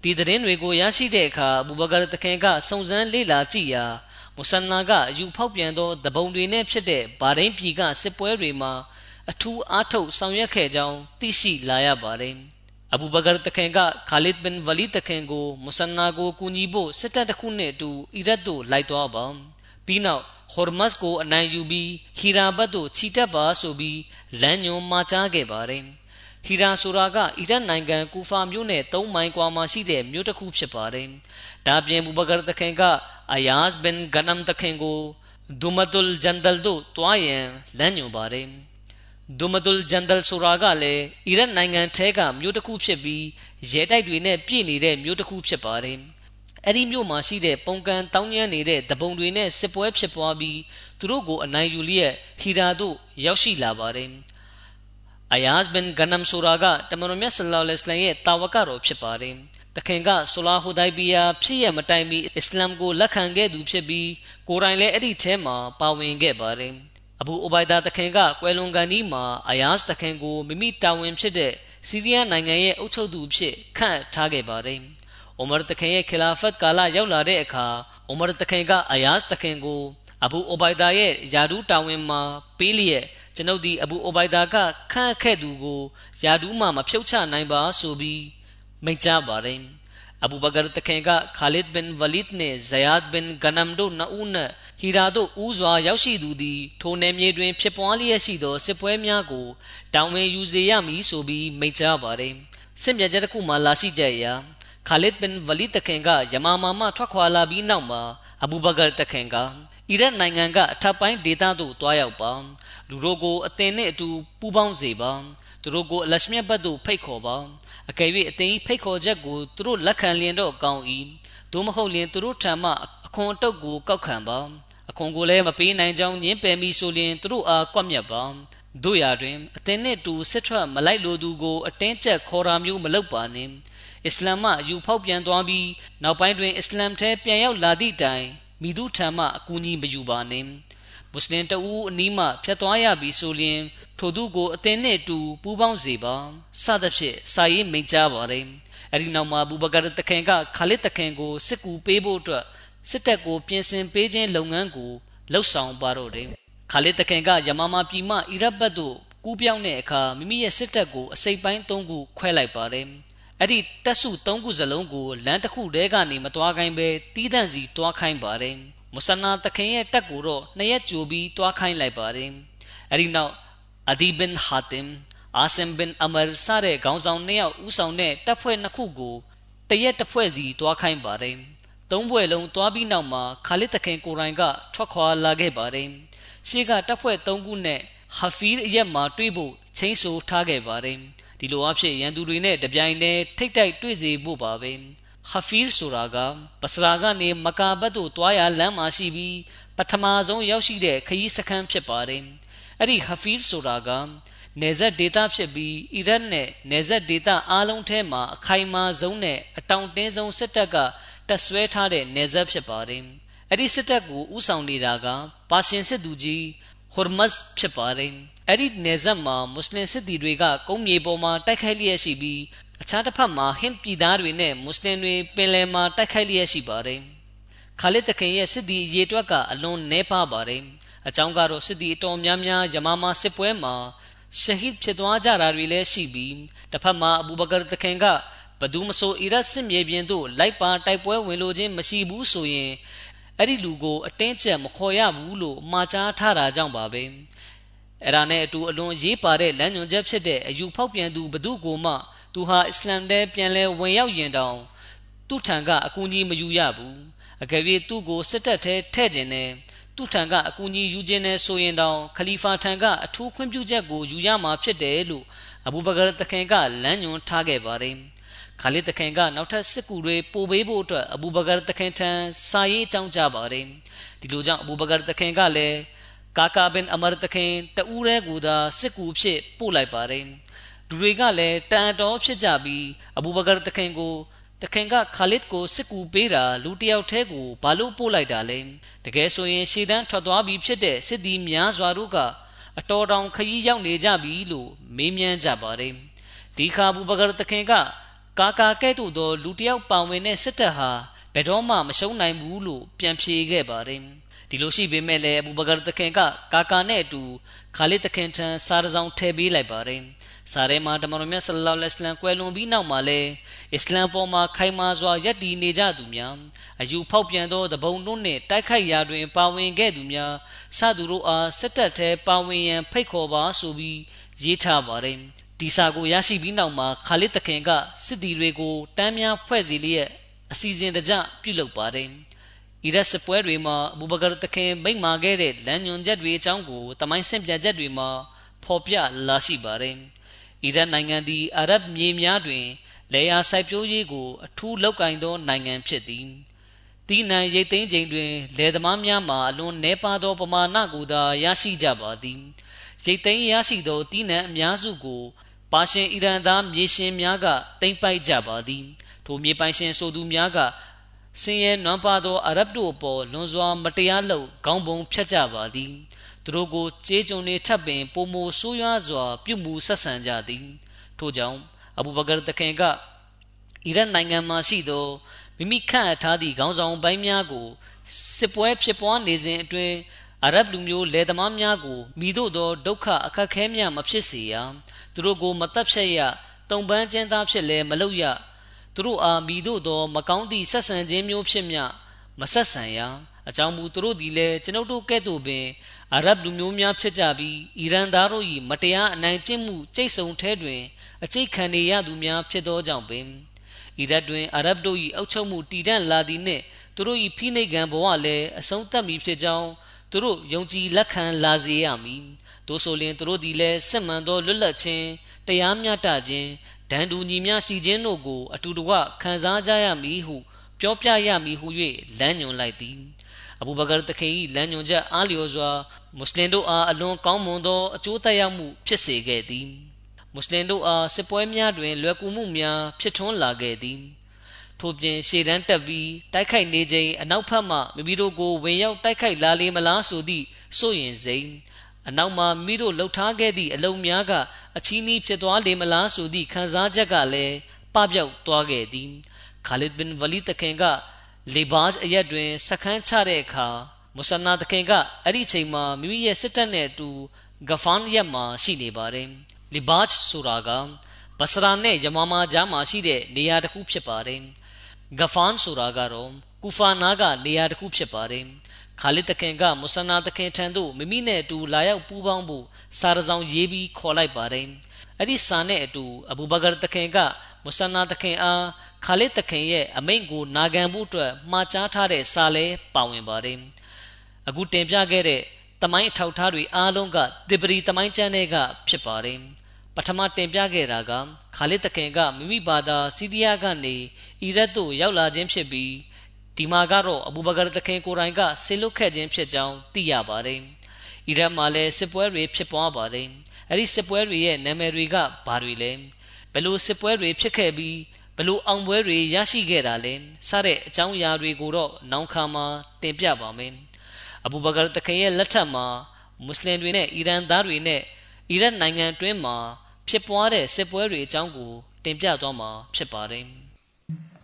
ဒီသတင်းတွေကိုရရှိတဲ့အခါအဘူဘကာတခင်ကစုံစမ်းလေ့လာကြည့်ရာ မုဆန်နာကအယူဖောက်ပြန်သောတပုံတွေနဲ့ဖြစ်တဲ့ဗာဒိန်ပြည်ကစစ်ပွဲတွေမှာအထူးအားထုတ်ဆောင်ရွက်ခဲ့ကြောင်းသိရှိလာရပါတယ်။အဘူဘကာတခင်ကခါလစ်ဘင်ဝလီတခင်ကိုမုဆန်နာကိုကူညီဖို့စစ်တပ်တစ်ခုနဲ့အတူအီရတ်သို့လိုက်သွားပါ။ပြီးနောက်ဟော်မတ်ကိုအနိုင်ယူပြီးဟီရာဘတ်သို့ခြိတက်ပါဆိုပြီးလမ်းညွှန်မှာကြားခဲ့ပါတယ်။ဟီရာဆိုတာကအီရတ်နိုင်ငံကူဖာမြို့နဲ့၃မိုင်ကွာမှာရှိတဲ့မြို့တစ်ခုဖြစ်ပါတယ်။ ဒါပြင်ဘူဘကာတခင်ကအယားစ်ဘင်ဂနမ်တခင်ကိုဒူမတ်ုလ်ဂျန်ဒလ်တို့တွားရန်လမ်းညွှန်ပါတယ်ဒူမတ်ုလ်ဂျန်ဒလ်ဆိုတာကလည်းအီရတ်နိုင်ငံထဲကမြို့တစ်ခုဖြစ်ပြီးရဲတိုက်တွေနဲ့ပြည့်နေတဲ့မြို့တစ်ခုဖြစ်ပါတယ်အဲ့ဒီမြို့မှာရှိတဲ့ပုံကန်တောင်းကျမ်းနေတဲ့တပုံတွေနဲ့စစ်ပွဲဖြစ်ပွားပြီးသူတို့ကိုအနိုင်ယူလျက်ဟီရာတို့ရောက်ရှိလာပါတယ်အယားစ်ဘင်ဂနမ်ဆိုတာကတမန်တော်မြတ်ဆလ္လာလဟ်အလိုင်းရဲ့တာဝကတော်ဖြစ်ပါတယ် တခင်ကဆူလာဟူဒိုင်ဘီယာဖြစ်ရမတိုင်မီအစ္စလာမ်ကိုလက်ခံခဲ့သူဖြစ်ပြီးကိုယ်တိုင်လည်းအဲ့ဒီထဲမှာပါဝင်ခဲ့ပါတယ်အဘူအိုဘိုင်ဒါတခင်ကကွယ်လွန်ကန်ဒီမှာအယားစ်တခင်ကိုမိမိတာဝန်ဖြစ်တဲ့စီးရီးယားနိုင်ငံရဲ့အုပ်ချုပ်သူဖြစ်ခန့်ထားခဲ့ပါတယ်အိုမာတခင်ရဲ့ခလာဖတ်ကာလရောက်လာတဲ့အခါအိုမာတခင်ကအယားစ်တခင်ကိုအဘူအိုဘိုင်ဒါရဲ့ယာဒူးတာဝန်မှာပေးလျက်ကျွန်ုပ်ဒီအဘူအိုဘိုင်ဒါကခန့်ခဲ့သူကိုယာဒူးမှမဖြုတ်ချနိုင်ပါဆိုပြီး မိန့်ကြားပါတယ်အဘူဘကာတခင်ကခါလစ်ဘင်ဝလစ်နဲ့ဇယာဒ်ဘင်ဂနမ်တို့နှစ်ဦးနဲ့ဟီရာတို့ဦးစွာရောက်ရှိသူသည်ထိုနယ်မြေတွင် ဖြစ်ပွားလျက်ရှိသောစစ်ပွဲများကိုတောင်းဝင်ယူစေရမည်ဆိုပြီးမိန့်ကြားပါတယ်စစ်မြတ်ချက်တစ်ခုမှလာရှိကြရာခါလစ်ဘင်ဝလစ်တခင်ကယမာမာမှထွက်ခွာလာပြီးနောက်မှာအဘူဘကာတခင်ကအီရတ်နိုင်ငံကအထက်ပိုင်းဒေသသို့တွားရောက်ပါလူတို့ကိုအသင်နှင့်အတူပူးပေါင်းစေပါ သူတို့ကိုအလရှမြတ်ဘတ်သို့ဖိတ်ခေါ်ပါအကယ်၍အသင်ဖိတ်ခေါ်ချက်ကိုသူတို့လက်ခံလျင်တော့ကောင်း၏သို့မဟုတ်လျင်သူတို့ထံမှအခွန်အတုပ်ကိုကောက်ခံပါအခွန်ကိုလည်းမပေးနိုင်ကြောင်းညင်းပယ်မိဆိုလျင်သူတို့အားကွက်မြတ်ပါတို့ရာတွင်အသင်နှင့်တူစစ်ထွက်မလိုက်လိုသူကိုအတင်းကျပ်ခေါ်တာမျိုးမလုပ်ပါနှင့်အစ္စလာမ်မှယူဖောက်ပြန်သွားပြီးနောက်ပိုင်းတွင်အစ္စလာမ်ထဲပြန်ရောက်လာသည့်တိုင်မိသူထံမှအကူအညီမယူပါနှင့် မွတ်စလင်တဦးအနီးမှဖျက်သွားရပြီဆိုလျှင် ထိုသူကိုအသင်နှင့်အတူပူးပေါင်းစေပါစသဖြင့်စာရေးမိန့်ကြားပါတယ်အဲ့ဒီနောက်မှာဘူဘကာတခင်ကခါလစ်တခင်ကိုစစ်ကူပေးဖို့အတွက်စစ်တပ်ကိုပြင်ဆင်ပေးခြင်းလုပ်ငန်းကိုလှုပ်ဆောင်ပါတော့တယ်ခါလစ်တခင်ကယမမာပြည်မှအီရတ်ဘတ်သို့ကူးပြောင်းတဲ့အခါမိမိရဲ့စစ်တပ်ကိုအစိပ်ပိုင်း၃ခုခွဲလိုက်ပါတယ်အဲ့ဒီတက်စု၃ခုစလုံးကိုလမ်းတစ်ခုတည်းကနေမသွားခိုင်းပဲတီးတန့်စီတွားခိုင်းပါတယ် မုဆနာတခင်ရဲ့တက်ကိုတော့နှစ်ရက်ကြိုပြီးတွားခိုင်းလိုက်ပါတယ်အဲ့ဒီနောက်အဒီဘင်ဟာတင်အာဆမ်ဘင်အမရစတဲ့ခေါင်းဆောင်နှစ်ယောက်ဦးဆောင်တဲ့တပ်ဖွဲ့နှစ်ခုကိုတရက်တစ်ဖွဲ့စီတွားခိုင်းပါတယ်သုံးဘွဲ့လုံးတွားပြီးနောက်မှာခါလစ်တခင်ကိုရိုင်ကထွက်ခွာလာခဲ့ပါတယ်ရှေ့ကတပ်ဖွဲ့၃ခုနဲ့ဟာဖီးရက်မှာတွေ့ဖို့ချင်းဆိုထားခဲ့ပါတယ်ဒီလိုအဖြစ်ရန်သူတွေနဲ့တပြိုင်တည်းထိတ်တိုက်တွေ့စေဖို့ပါပဲ ဟာဖီးဆိုတာကပစရာကနေမကာဘတ်သို့တွားရလမ်းမှာရှိပြီးပထမဆုံးရောက်ရှိတဲ့ခရီးစခန်းဖြစ်ပါတယ်အဲ့ဒီဟာဖီးဆိုတာကနယ်စပ်ဒေသဖြစ်ပြီးအီရတ်နဲ့နယ်စပ်ဒေသအားလုံးထဲမှာအခိုင်အမာဆုံးနဲ့အတောင်တင်းဆုံးစစ်တပ်ကတပ်ဆွဲထားတဲ့နယ်စပ်ဖြစ်ပါတယ်။အဲ့ဒီစစ်တပ်ကိုဥဆောင်နေတာကပါရှင်စစ်သူကြီး ဟော်မတ်ဖြစ်ပါတယ်။အဲ့ဒီနယ်စပ်မှာမွတ်စလင်စစ်သည်တွေကကုန်းမြေပေါ်မှာတိုက်ခိုက်လျက်ရှိပြီးအခြားတစ်ဖက်မှာဟင်းပြည်သားတွေနဲ့မွတ်စလင်တွေပင်လယ်မှာတိုက်ခိုက်လျက်ရှိပါတယ်။ခါလစ်တခင်ရဲ့စစ်သည်အရေးတွက်ကအလွန်နှဲပါပါတယ်။အကြောင်းကတော့စစ်သည်အတော်များများယမမာစစ်ပွဲမှာရှဟီဒ်ဖြစ်သွားကြတာတွေလည်းရှိပြီးတစ်ဖက်မှာအဘူဘကာတခင်ကဘသူမဆိုအီရတ်စစ်မြေပြင်သို့လိုက်ပါတိုက်ပွဲဝင်လိုခြင်းမရှိဘူးဆိုရင် အဲ့ဒီလူကိုအတင်းကျပ်မခေါ်ရဘူးလို့မှာကြားထားတာကြောင့်ပါပဲအဲ့ဒါနဲ့အတူအလွန်ရေးပါတဲ့လမ်းညွှန်ချက်ဖြစ်တဲ့အယူဖောက်ပြန်သူဘသူကိုမှသူဟာအစ္စလမ်တဲပြန်လဲဝင်ရောက်ရင်တောင်သူ့ထံကအကူအညီမယူရဘူးအကယ်၍သူ့ကိုစစ်တပ်ထဲထည့်ခြင်းနဲ့သူ့ထံကအကူအညီယူခြင်းနဲ့ဆိုရင်တောင်ခလီဖာထံကအထူးခွင့်ပြုချက်ကိုယူရမှာဖြစ်တယ်လို့အဘူဘကာတခင်ကလမ်းညွှန်ထားခဲ့ပါတယ် ခါလစ်တခင်ကနောက်ထပ်စစ်ကူတွေပို့ပေးဖို့အတွက်အဘူဘကာတခင်ထံစာရေးအကြောင်းကြားပါတယ်ဒီလိုကြောင့်အဘူဘကာတခင်ကလည်းကာကာဘင်အမရတခင်တဦးရဲကူသာစစ်ကူဖြစ်ပို့လိုက်ပါတယ်လူတွေကလည်းတန်တော်ဖြစ်ကြပြီးအဘူဘကာတခင်ကိုတခင်ကခါလစ်ကိုစစ်ကူပေးတာလူတယောက်တည်းကိုဘာလို့ပို့လိုက်တာလဲတကယ်ဆိုရင်ရှေ့တန်းထွက်သွားပြီးဖြစ်တဲ့စစ်သည်များစွာတို့ကအတော်တောင်ခရီးရောက်နေကြပြီလို့မေးမြန်းကြပါတယ်ဒီခါဘူဘကာတခင်က ကာကာကဲ့သို့သော လူတယောက်ပါဝင်တဲ့စစ်တပ်ဟာဘယ်တော့မှမရှုံးနိုင်ဘူးလို့ပြန်ဖြေခဲ့ပါတယ်ဒီလိုရှိပေမဲ့လည်းအဘူဘကာတခင်ကကာကာနဲ့အတူခါလစ်တခင်ထံစားရဆောင်ထည့်ပေးလိုက်ပါတယ်စာရဲမှာတမန်တော်မြတ်ဆလလောလဟ်အလัยဟိကွယ်လွန်ပြီးနောက်မှာလည်းအစ္စလမ်ပေါ်မှာခိုင်မာစွာယက်တည်နေကြသူများအယူဖောက်ပြန်သောတပုံတို့နှင့်တိုက်ခိုက်ရာတွင် ပါဝင်ခဲ့သူများစသူတို့အားစစ်တပ်ထဲပါဝင်ရန်ဖိတ်ခေါ်ပါဆိုပြီးရေးထားပါတယ် ဒီစာကိုရရှိပြီးနောက်မှာခါလစ်တခင်ကစစ်သည်တွေကိုတမ်းများဖွဲ့စည်းလျက်အစီအစဉ်တကျပြုလုပ်ပါတယ်အီရတ်စစ်ပွဲတွေမှာအဘူဘကာတခင်မိန့်မာခဲ့တဲ့လမ်းညွန်ချက်တွေအကြောင်းကိုတမိုင်းဆင့်ပြချက်တွေမှာဖော်ပြလာရှိပါတယ်အီရတ်နိုင်ငံသည်အာရဗ်မြေများတွင်လေယာစိုက်ပျိုးရေးကိုအထူးလောက်ကင်သောနိုင်ငံဖြစ်သည်တီနံရိတ်သိမ်းချိန်တွင်လယ်သမားများမှာအလွန်နှဲပါသောပမာဏကိုသာရရှိကြပါသည်ရိတ်သိမ်းရရှိသောတီနံအများစုကို ပါရှင်အီရန်သားမြေရှင်များကတိမ့်ပိုက်ကြပါသည်ထိုမြေပိုင်ရှင်ဆိုသူများကဆင်းရဲနွမ်းပါသောအာရဗ်တို့အပေါ်လွန်စွာမတရားလုပ်ခေါင်းပုံဖြတ်ကြပါသည်သူတို့ကိုကြေးကျွန်တွေထပ်ပင်ပုံမဆိုးရွားစွာ ပြုမှုဆက်ဆံကြသည်ထို့ကြောင့်အဘူဘကာတခင်ကအီရတ်နိုင်ငံမှာရှိသောမိမိခန့်အပ်ထားသည့်ခေါင်းဆောင်ပိုင်းများကိုစစ်ပွဲဖြစ်ပွားနေစဉ်အတွင်းအာရဗ်လူမျိုးလယ်သမားများကိုမိတို့သောဒုက္ခအခက်ခဲများမဖြစ်စေရ သူတို့ကိုမတက်ဖြတ်ရတုံပန်းကျင်းသားဖြစ်လဲမလုပ်ရသူတို့အားမိတို့သော မကောင်းသည့်ဆက်ဆံခြင်းမျိုးဖြစ်မျှမဆက်ဆံရအကြောင်းမူသူတို့သည်လည်းကျွန်ုပ်တို့ကဲ့သို့ပင်အာရဗ်လူမျိုးများဖြစ်ကြပြီးအီရန်သားတို့၏မတရားအနိုင်ကျင့်မှုကြိတ်ဆုံထဲတွင်အကျိတ်ခံနေရသူများဖြစ်သောကြောင့်ပင်အီရတ်တွင်အာရဗ်တို့၏အုပ်ချုပ်မှုတည်တံ့လာသည်နှင့်သူတို့၏ဖိနှိပ်ကံဘဝလည်းအဆုံးသတ်မည်ဖြစ်ကြောင်းသူတို့ယုံကြည်လက်ခံလာစေရမည် တို့ဆိုလျှင်သူတို့သည်လည်းစစ်မှန်သောလွတ်လပ်ခြင်းတရားမျှတခြင်းဒဏ်တူညီမျှရှိခြင်းတို့ကို အတူတကွခံစားကြရမည်ဟု ပြောပြရမည်ဟု၍လမ်းညွှန်လိုက်သည်အဘူဘကာတခင်၏လမ်းညွှန်ချက်အားလျော်စွာမွတ်စလင်တို့အားအလွန်ကောင်းမွန်သောအကျိုးသက်ရောက်မှုဖြစ်စေခဲ့သည်မွတ်စလင်တို့အားစစ်ပွဲများတွင်လွယ်ကူမှုများဖြစ်ထွန်းလာခဲ့သည်ထို့ပြင်ရှေ့တန်းတက်ပြီးတိုက်ခိုက်နေချိန်အနောက်ဘက်မှမိမိတို့ကိုဝင်ရောက်တိုက်ခိုက်လာလေမလားဆိုသည့်စိုးရင်စိန် အနောက်မှာမိတို့လှုပ်ထားခဲ့သည့်အလုံးများကအချီးနှီးဖြစ်သွားလေမလားဆိုသည့်ခံစားချက်ကလည်းပပျောက်သွားခဲ့သည်ခါလစ်ဘင်ဝလီတခင်ကလေဘာဂျ်အရက်တွင်စခန်းချတဲ့အခါမုဆနာတခင်ကအဲ့ဒီချိန်မှာမိမိရဲ့စစ်တပ်နဲ့အတူဂဖန်ရက်မှာရှိနေပါတယ်လေဘာဂျ်ဆိုတာကဘဆရာနဲ့ယမမာကြားမှာရှိတဲ့နေရာတစ်ခုဖြစ်ပါတယ်ဂဖန်ဆိုတာကတော့ကူဖာနာကနေရာတစ်ခုဖြစ်ပါတယ် ခါလစ်တခင်ကမုဆနာတခင်ထံသို့မိမိနဲ့အတူလာရောက်ပူးပေါင်းဖို့စာရဆောင်ရေးပြီးခေါ်လိုက်ပါတယ်အဲ့ဒီစာနဲ့အတူအဘူဘကာတခင်ကမုဆနာတခင်အားခါလစ်တခင်ရဲ့အမိန့်ကိုနာခံဖို့အတွက်မှားကြားထားတဲ့စာလဲပါဝင်ပါတယ်အခုတင်ပြခဲ့တဲ့တမိုင်းအထောက်ထားတွေအားလုံးကတေပရီတမိုင်းကျမ်းတွေကဖြစ်ပါတယ်ပထမတင်ပြခဲ့တာကခါလစ်တခင်ကမိမိဘာသာစီးရီးယားကနေအီရတ်သို့ရောက်လာခြင်းဖြစ်ပြီး ဒီမှာကတော့အဘူဘကာတခင်ကိုရိုင်ကဆေလွတ်ခဲ့ခြင်းဖြစ်ကြောင်းသိရပါတယ်။အီရတ်မှာလည်းစစ်ပွဲတွေဖြစ်ပွားပါတယ်။အဲဒီစစ်ပွဲတွေရဲ့နာမည်တွေကဘာတွေလဲ။ဘယ်လိုစစ်ပွဲတွေဖြစ်ခဲ့ပြီးဘယ်လိုအောင်ပွဲတွေရရှိခဲ့တာလဲ။စတဲ့အကြောင်းအရာတွေကိုတော့နောက်ခါမှာတင်ပြပါမယ်။အဘူဘကာတခင်ရဲ့လက်ထက်မှာမွတ်စလင်တွေနဲ့အီရန်သားတွေနဲ့အီရတ်နိုင်ငံတွင်းမှာဖြစ်ပွားတဲ့စစ်ပွဲတွေအကြောင်းကိုတင်ပြသွားမှာဖြစ်ပါတယ်။